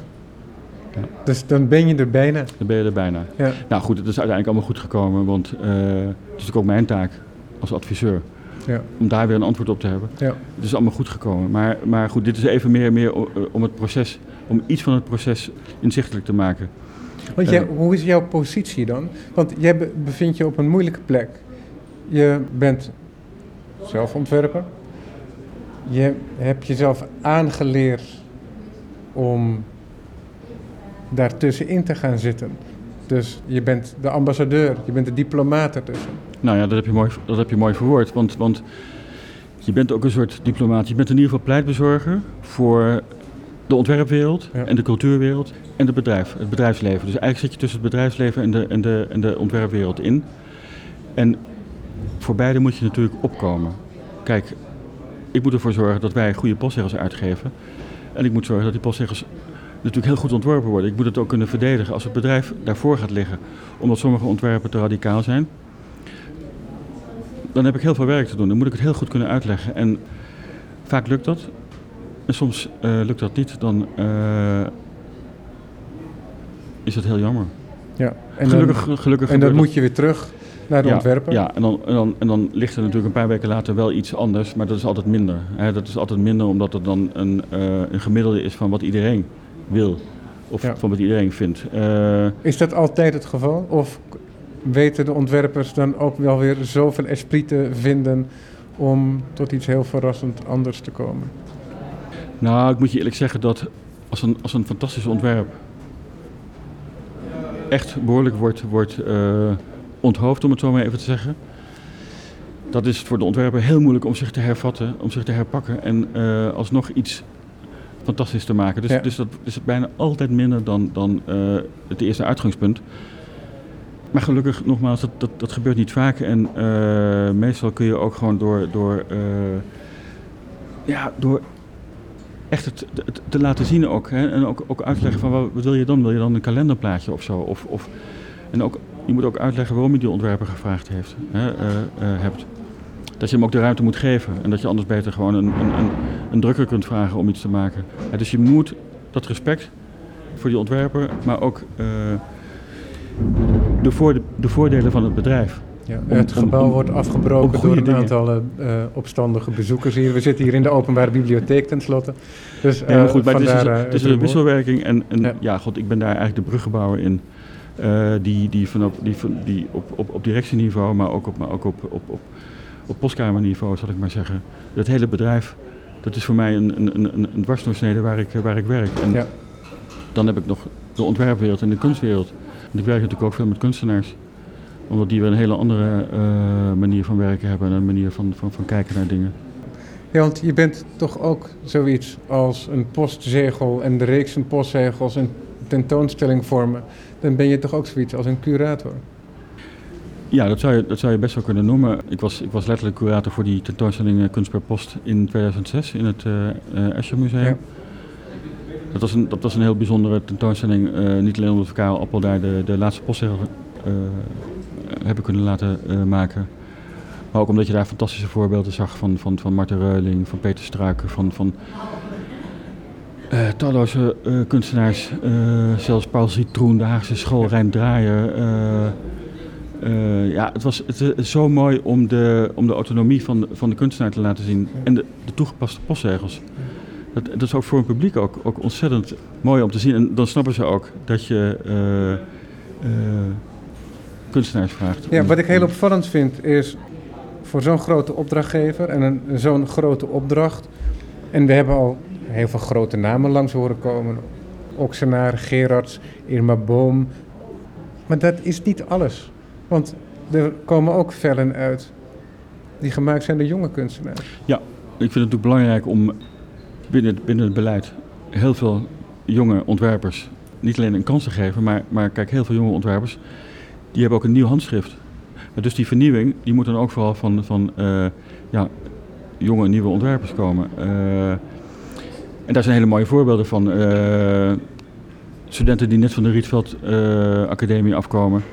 Ja. Dus dan ben je er bijna. Dan ben je er bijna. Ja. Nou goed, het is uiteindelijk allemaal goed gekomen, want uh, het is natuurlijk ook mijn taak als adviseur. Ja. Om daar weer een antwoord op te hebben. Ja. Het is allemaal goed gekomen. Maar, maar goed, dit is even meer, meer om het proces, om iets van het proces inzichtelijk te maken. Want jij, uh, hoe is jouw positie dan? Want jij bevindt je op een moeilijke plek. Je bent zelfontwerper. Je hebt jezelf aangeleerd om daartussenin te gaan zitten. Dus je bent de ambassadeur, je bent de diplomaat ertussen. Nou ja, dat heb je mooi, dat heb je mooi verwoord. Want, want je bent ook een soort diplomaat. Je bent in ieder geval pleitbezorger voor de ontwerpwereld en de cultuurwereld en het bedrijf, het bedrijfsleven. Dus eigenlijk zit je tussen het bedrijfsleven en de, en de, en de ontwerpwereld in. En voor beide moet je natuurlijk opkomen. Kijk, ik moet ervoor zorgen dat wij goede postzegels uitgeven. En ik moet zorgen dat die postzegels natuurlijk heel goed ontworpen worden. Ik moet het ook kunnen verdedigen als het bedrijf daarvoor gaat liggen. Omdat sommige ontwerpen te radicaal zijn. Dan heb ik heel veel werk te doen. Dan moet ik het heel goed kunnen uitleggen. En vaak lukt dat. En soms uh, lukt dat niet. Dan uh, is het heel jammer. Ja, en gelukkig, dan, gelukkig en dan moet je weer terug naar de ja, ontwerper. Ja, en dan, en, dan, en dan ligt er natuurlijk een paar weken later wel iets anders, maar dat is altijd minder. Hè. Dat is altijd minder omdat het dan een, uh, een gemiddelde is van wat iedereen wil. Of ja. van wat iedereen vindt. Uh, is dat altijd het geval? Of weten de ontwerpers dan ook wel weer zoveel esprit te vinden om tot iets heel verrassend anders te komen? Nou, ik moet je eerlijk zeggen dat als een, als een fantastisch ontwerp echt behoorlijk wordt, wordt uh, onthoofd, om het zo maar even te zeggen. Dat is voor de ontwerper heel moeilijk om zich te hervatten, om zich te herpakken en uh, alsnog iets fantastisch te maken. Dus, dus dat is bijna altijd minder dan, dan uh, het eerste uitgangspunt. Maar gelukkig, nogmaals, dat, dat, dat gebeurt niet vaak. En uh, meestal kun je ook gewoon door, door, ja, door echt het, het, te laten zien ook. Hè, en ook, ook uitleggen van wat, wat, wil je dan? Wil je dan een kalenderplaatje of zo? Of, of, en ook, je moet ook uitleggen waarom je die ontwerper gevraagd heeft, hè, hebt dat je hem ook de ruimte moet geven. En dat je anders beter gewoon een, een, een, een drukker kunt vragen om iets te maken. Dus je moet dat respect voor die ontwerper, maar ook uh, de, voor, de voordelen van het bedrijf. Ja, het gebouw wordt afgebroken door een dingen. aantal uh, opstandige bezoekers hier. We zitten hier in de openbare bibliotheek tenslotte. Dus, uh, nee, maar goed, maar het is, het is een wisselwerking. En, en ja. ja. god, ik ben daar eigenlijk de bruggenbouwer in. Uh, die, die, vanop, die, die op, op, op directieniveau, maar ook op, maar ook op, op, op op postkamerniveau, zal ik maar zeggen. Het hele bedrijf, dat is voor mij een, een, een, een dwarsdoorsnede waar ik, waar ik werk. En ja. dan heb ik nog de ontwerpwereld en de kunstwereld. En ik werk natuurlijk ook veel met kunstenaars. Omdat die weer een hele andere uh, manier van werken hebben en een manier van, van, van kijken naar dingen. Ja, want je bent toch ook zoiets als een postzegel en de reeks van postzegels een tentoonstelling vormen. Dan ben je toch ook zoiets als een curator? Ja, dat zou, je, dat zou je best wel kunnen noemen. Ik was, ik was letterlijk curator voor die tentoonstelling eh, Kunst per Post in 2006 in het uh, Escher Museum. Ja. Dat, was een, dat was een heel bijzondere tentoonstelling. Uh, niet alleen omdat we Karel Appel daar de, de laatste postzegel uh, hebben kunnen laten maken. Maar ook omdat je daar fantastische voorbeelden zag van, van, van Marten Reuling, van Peter Struiken, van, van uh, talloze uh, kunstenaars. Uh, zelfs Paul Citroen, de Haagse School, Rijn Draaier. Ja, het was het, het zo mooi om de, om de autonomie van, van de kunstenaar te laten zien. En de, de toegepaste postzegels. Dat, dat is ook voor een publiek ook, ook ontzettend mooi om te zien. En dan snappen ze ook dat je kunstenaars vraagt. Ja, wat ik heel opvallend vind is voor zo'n grote opdrachtgever en zo'n grote opdracht. En we hebben al heel veel grote namen langs horen komen. Oxenaar, Gerards, Irma Boom. Maar dat is niet alles. Want er komen ook vellen uit die gemaakt zijn door jonge kunstenaars. Ja, ik vind het natuurlijk belangrijk om binnen het, binnen het beleid heel veel jonge ontwerpers niet alleen een kans te geven, maar, maar kijk, heel veel jonge ontwerpers die hebben ook een nieuw handschrift. Dus die vernieuwing die moet dan ook vooral van, van uh, ja, jonge nieuwe ontwerpers komen. Uh, en daar zijn hele mooie voorbeelden van. Uh, studenten die net van de Rietveld Academie afkomen.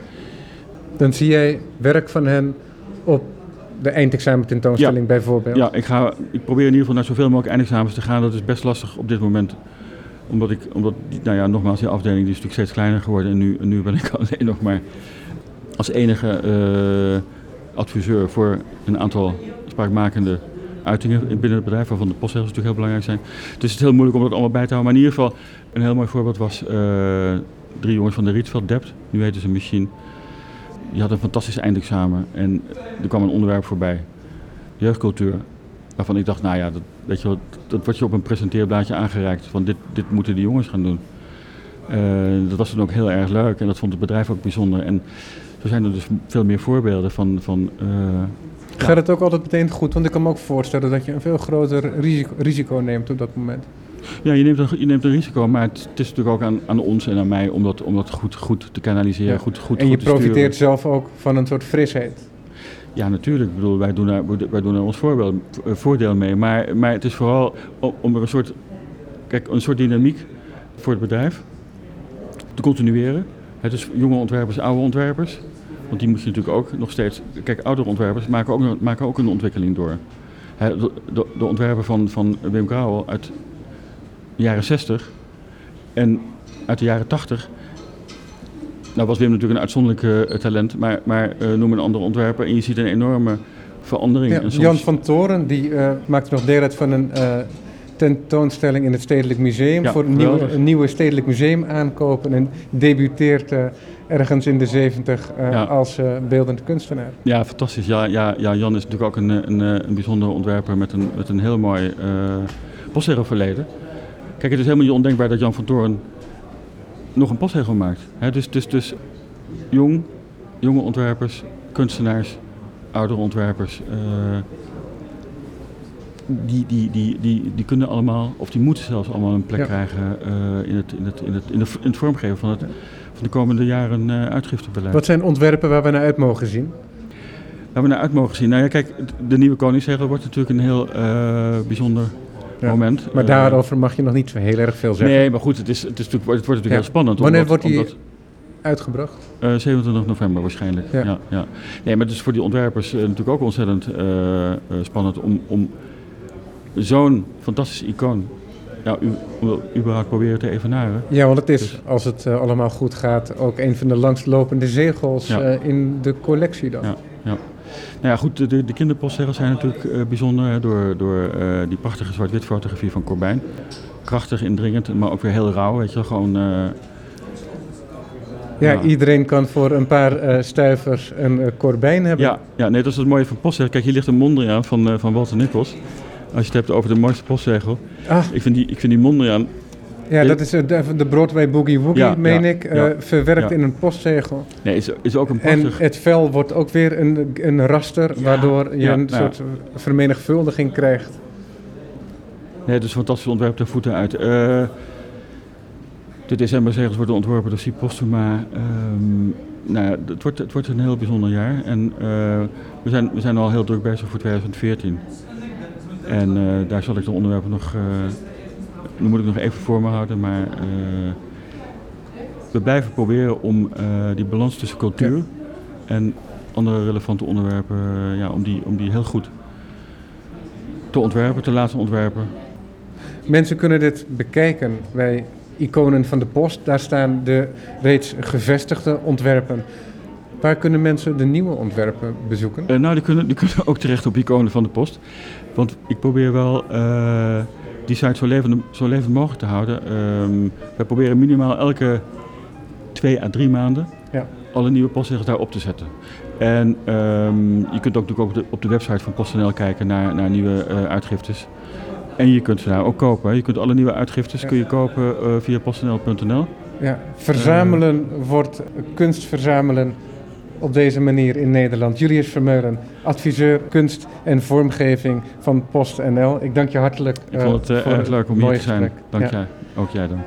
Dan zie jij werk van hen op de eindexamen tentoonstelling Ja. bijvoorbeeld. Ja, ik, ga, ik probeer in ieder geval naar zoveel mogelijk eindexamens te gaan. Dat is best lastig op dit moment. Omdat ik, omdat, nou ja, nogmaals, die afdeling die is natuurlijk steeds kleiner geworden. En nu, nu ben ik alleen nog maar als enige eh, adviseur voor een aantal spraakmakende uitingen binnen het bedrijf. Waarvan de postzegels natuurlijk heel belangrijk zijn. Dus het is heel moeilijk om dat allemaal bij te houden. Maar in ieder geval, een heel mooi voorbeeld was eh, drie jongens van de Rietveld Dept. Nu heet ze Machine. Die hadden een fantastisch eindexamen. En er kwam een onderwerp voorbij. Jeugdcultuur. Waarvan ik dacht, nou ja, dat, weet je dat wordt je op een presenteerblaadje aangereikt. Van dit, dit moeten die jongens gaan doen. Eh, dat was dan ook heel erg leuk en dat vond het bedrijf ook bijzonder. En zo zijn er dus veel meer voorbeelden van... van eh, Gaat het ook altijd meteen goed? Want ik kan me ook voorstellen dat je een veel groter risico, risico neemt op dat moment. ja, je neemt, een, je neemt een risico, maar het, het is natuurlijk ook aan, aan ons en aan mij om dat, om dat goed, goed te kanaliseren, Ja. goed, goed, en je sturen. profiteert zelf ook van een soort frisheid. Ja, natuurlijk. Ik bedoel, wij doen daar, wij doen daar ons voorbeeld, voordeel mee. Maar, maar het is vooral om, om er een soort, kijk, een soort dynamiek voor het bedrijf te continueren. Het is jonge ontwerpers, oude ontwerpers. Want die moet je natuurlijk ook nog steeds... Kijk, oudere ontwerpers maken ook, maken ook een ontwikkeling door. De, de, de ontwerper van, van Wim Grauwel uit de jaren 60 en uit de jaren 80... Nou was Wim natuurlijk een uitzonderlijk eh, talent, maar, maar eh, noem een andere ontwerper en je ziet een enorme verandering. Ja, soms- Jan van Toren die eh, maakt nog deel uit van een tentoonstelling in het Stedelijk Museum. Ja, voor een een nieuwe Stedelijk Museum aankopen. En debuteert eh, ergens in de 70 eh, Ja. als eh, beeldend kunstenaar. Ja, fantastisch. Ja, ja, ja, Jan is natuurlijk ook een, een, een bijzondere ontwerper met een, met een heel mooi uh, postzegelverleden. Kijk, het is helemaal niet ondenkbaar dat Jan van Toorn nog een postzegel maakt. Dus, dus, dus jong, jonge ontwerpers, kunstenaars, oudere ontwerpers. Die, die, die, die, die kunnen allemaal, of die moeten zelfs allemaal een plek Ja. krijgen eh, in, het, in, het, in, het, in, de, in het vormgeven van, het, van de komende jaren eh uitgiftebeleid. Wat zijn ontwerpen waar we naar uit mogen zien? Waar we naar uit mogen zien. Nou ja, kijk, de nieuwe Koningszegel wordt natuurlijk een heel eh, bijzonder Ja, moment. Maar daarover mag je nog niet heel erg veel zeggen. Nee, maar goed, het, is, het, is natuurlijk, het wordt natuurlijk Ja. heel spannend. Wanneer omdat- wordt die omdat, Uitgebracht? eh, 27 november waarschijnlijk. Ja. Ja. Ja, Nee, maar het is voor die ontwerpers natuurlijk ook ontzettend spannend om, om zo'n fantastisch icoon ja, u, u- überhaupt proberen te evenaren. Ja, want het is, Dus- als het eh, allemaal goed gaat, ook een van de langstlopende zegels Ja. eh, in de collectie dan. Ja. Nou ja, goed, de, de, de kinderpostzegels zijn natuurlijk eh, bijzonder hè, door, door die prachtige zwart-wit fotografie van Corbijn. Krachtig, indringend, maar ook weer heel rauw, weet je wel. Gewoon, Ja, Ja. iedereen kan voor een paar eh, stuivers een korbijn hebben. ja, ja, nee, dat is het mooie van postzegel. Kijk, hier ligt een Mondriaan van, van Walter Nichols. Als je het hebt over de mooiste postzegel. Ah, Ik vind die, ik vind die Mondriaan, ja, dat is eh, de, de Broadway Boogie Woogie, Ja, meen ja, ik, eh, verwerkt in een postzegel. nee, is, is ook een En prachtig... het vel wordt ook weer een, een raster, waardoor je een soort vermenigvuldiging krijgt. Nee, het is een fantastisch ontwerp ter voeten uit. Eh, de decemberzegels worden ontworpen door Siep Postuma. Ehm, nou, het, wordt, het wordt een heel bijzonder jaar. En we, zijn, we zijn al heel druk bezig voor 2014. En eh, daar zal ik de onderwerpen nog... eh nu moet ik nog even voor me houden, maar... eh, we blijven proberen om eh, die balans tussen cultuur en andere relevante onderwerpen... eh, ja, om, die, om die heel goed te ontwerpen, te laten ontwerpen. Mensen kunnen dit bekijken bij Iconen van de Post. Daar staan de reeds gevestigde ontwerpen. Waar kunnen mensen de nieuwe ontwerpen bezoeken? Eh, nou, die kunnen, die kunnen ook terecht op iconen van de post. Want ik probeer wel eh, die site zo levend, zo levend mogelijk te houden. Ehm wij proberen minimaal elke twee à drie maanden Ja. alle nieuwe postzegels daar op te zetten. En ehm, je kunt ook natuurlijk op de, op de website van PostNL kijken naar, naar nieuwe eh, uitgiftes. En je kunt ze daar ook kopen. hè. Je kunt alle nieuwe uitgiftes Ja. kun je kopen eh, via postnl.nl. Ja, verzamelen wordt kunst verzamelen op deze manier in Nederland. Julius Vermeulen, adviseur kunst en vormgeving van PostNL. Ik dank je hartelijk. Ik eh, vond het eh, voor erg leuk om hier te zijn. gesprek. Dank Ja. jij. Ook jij dan.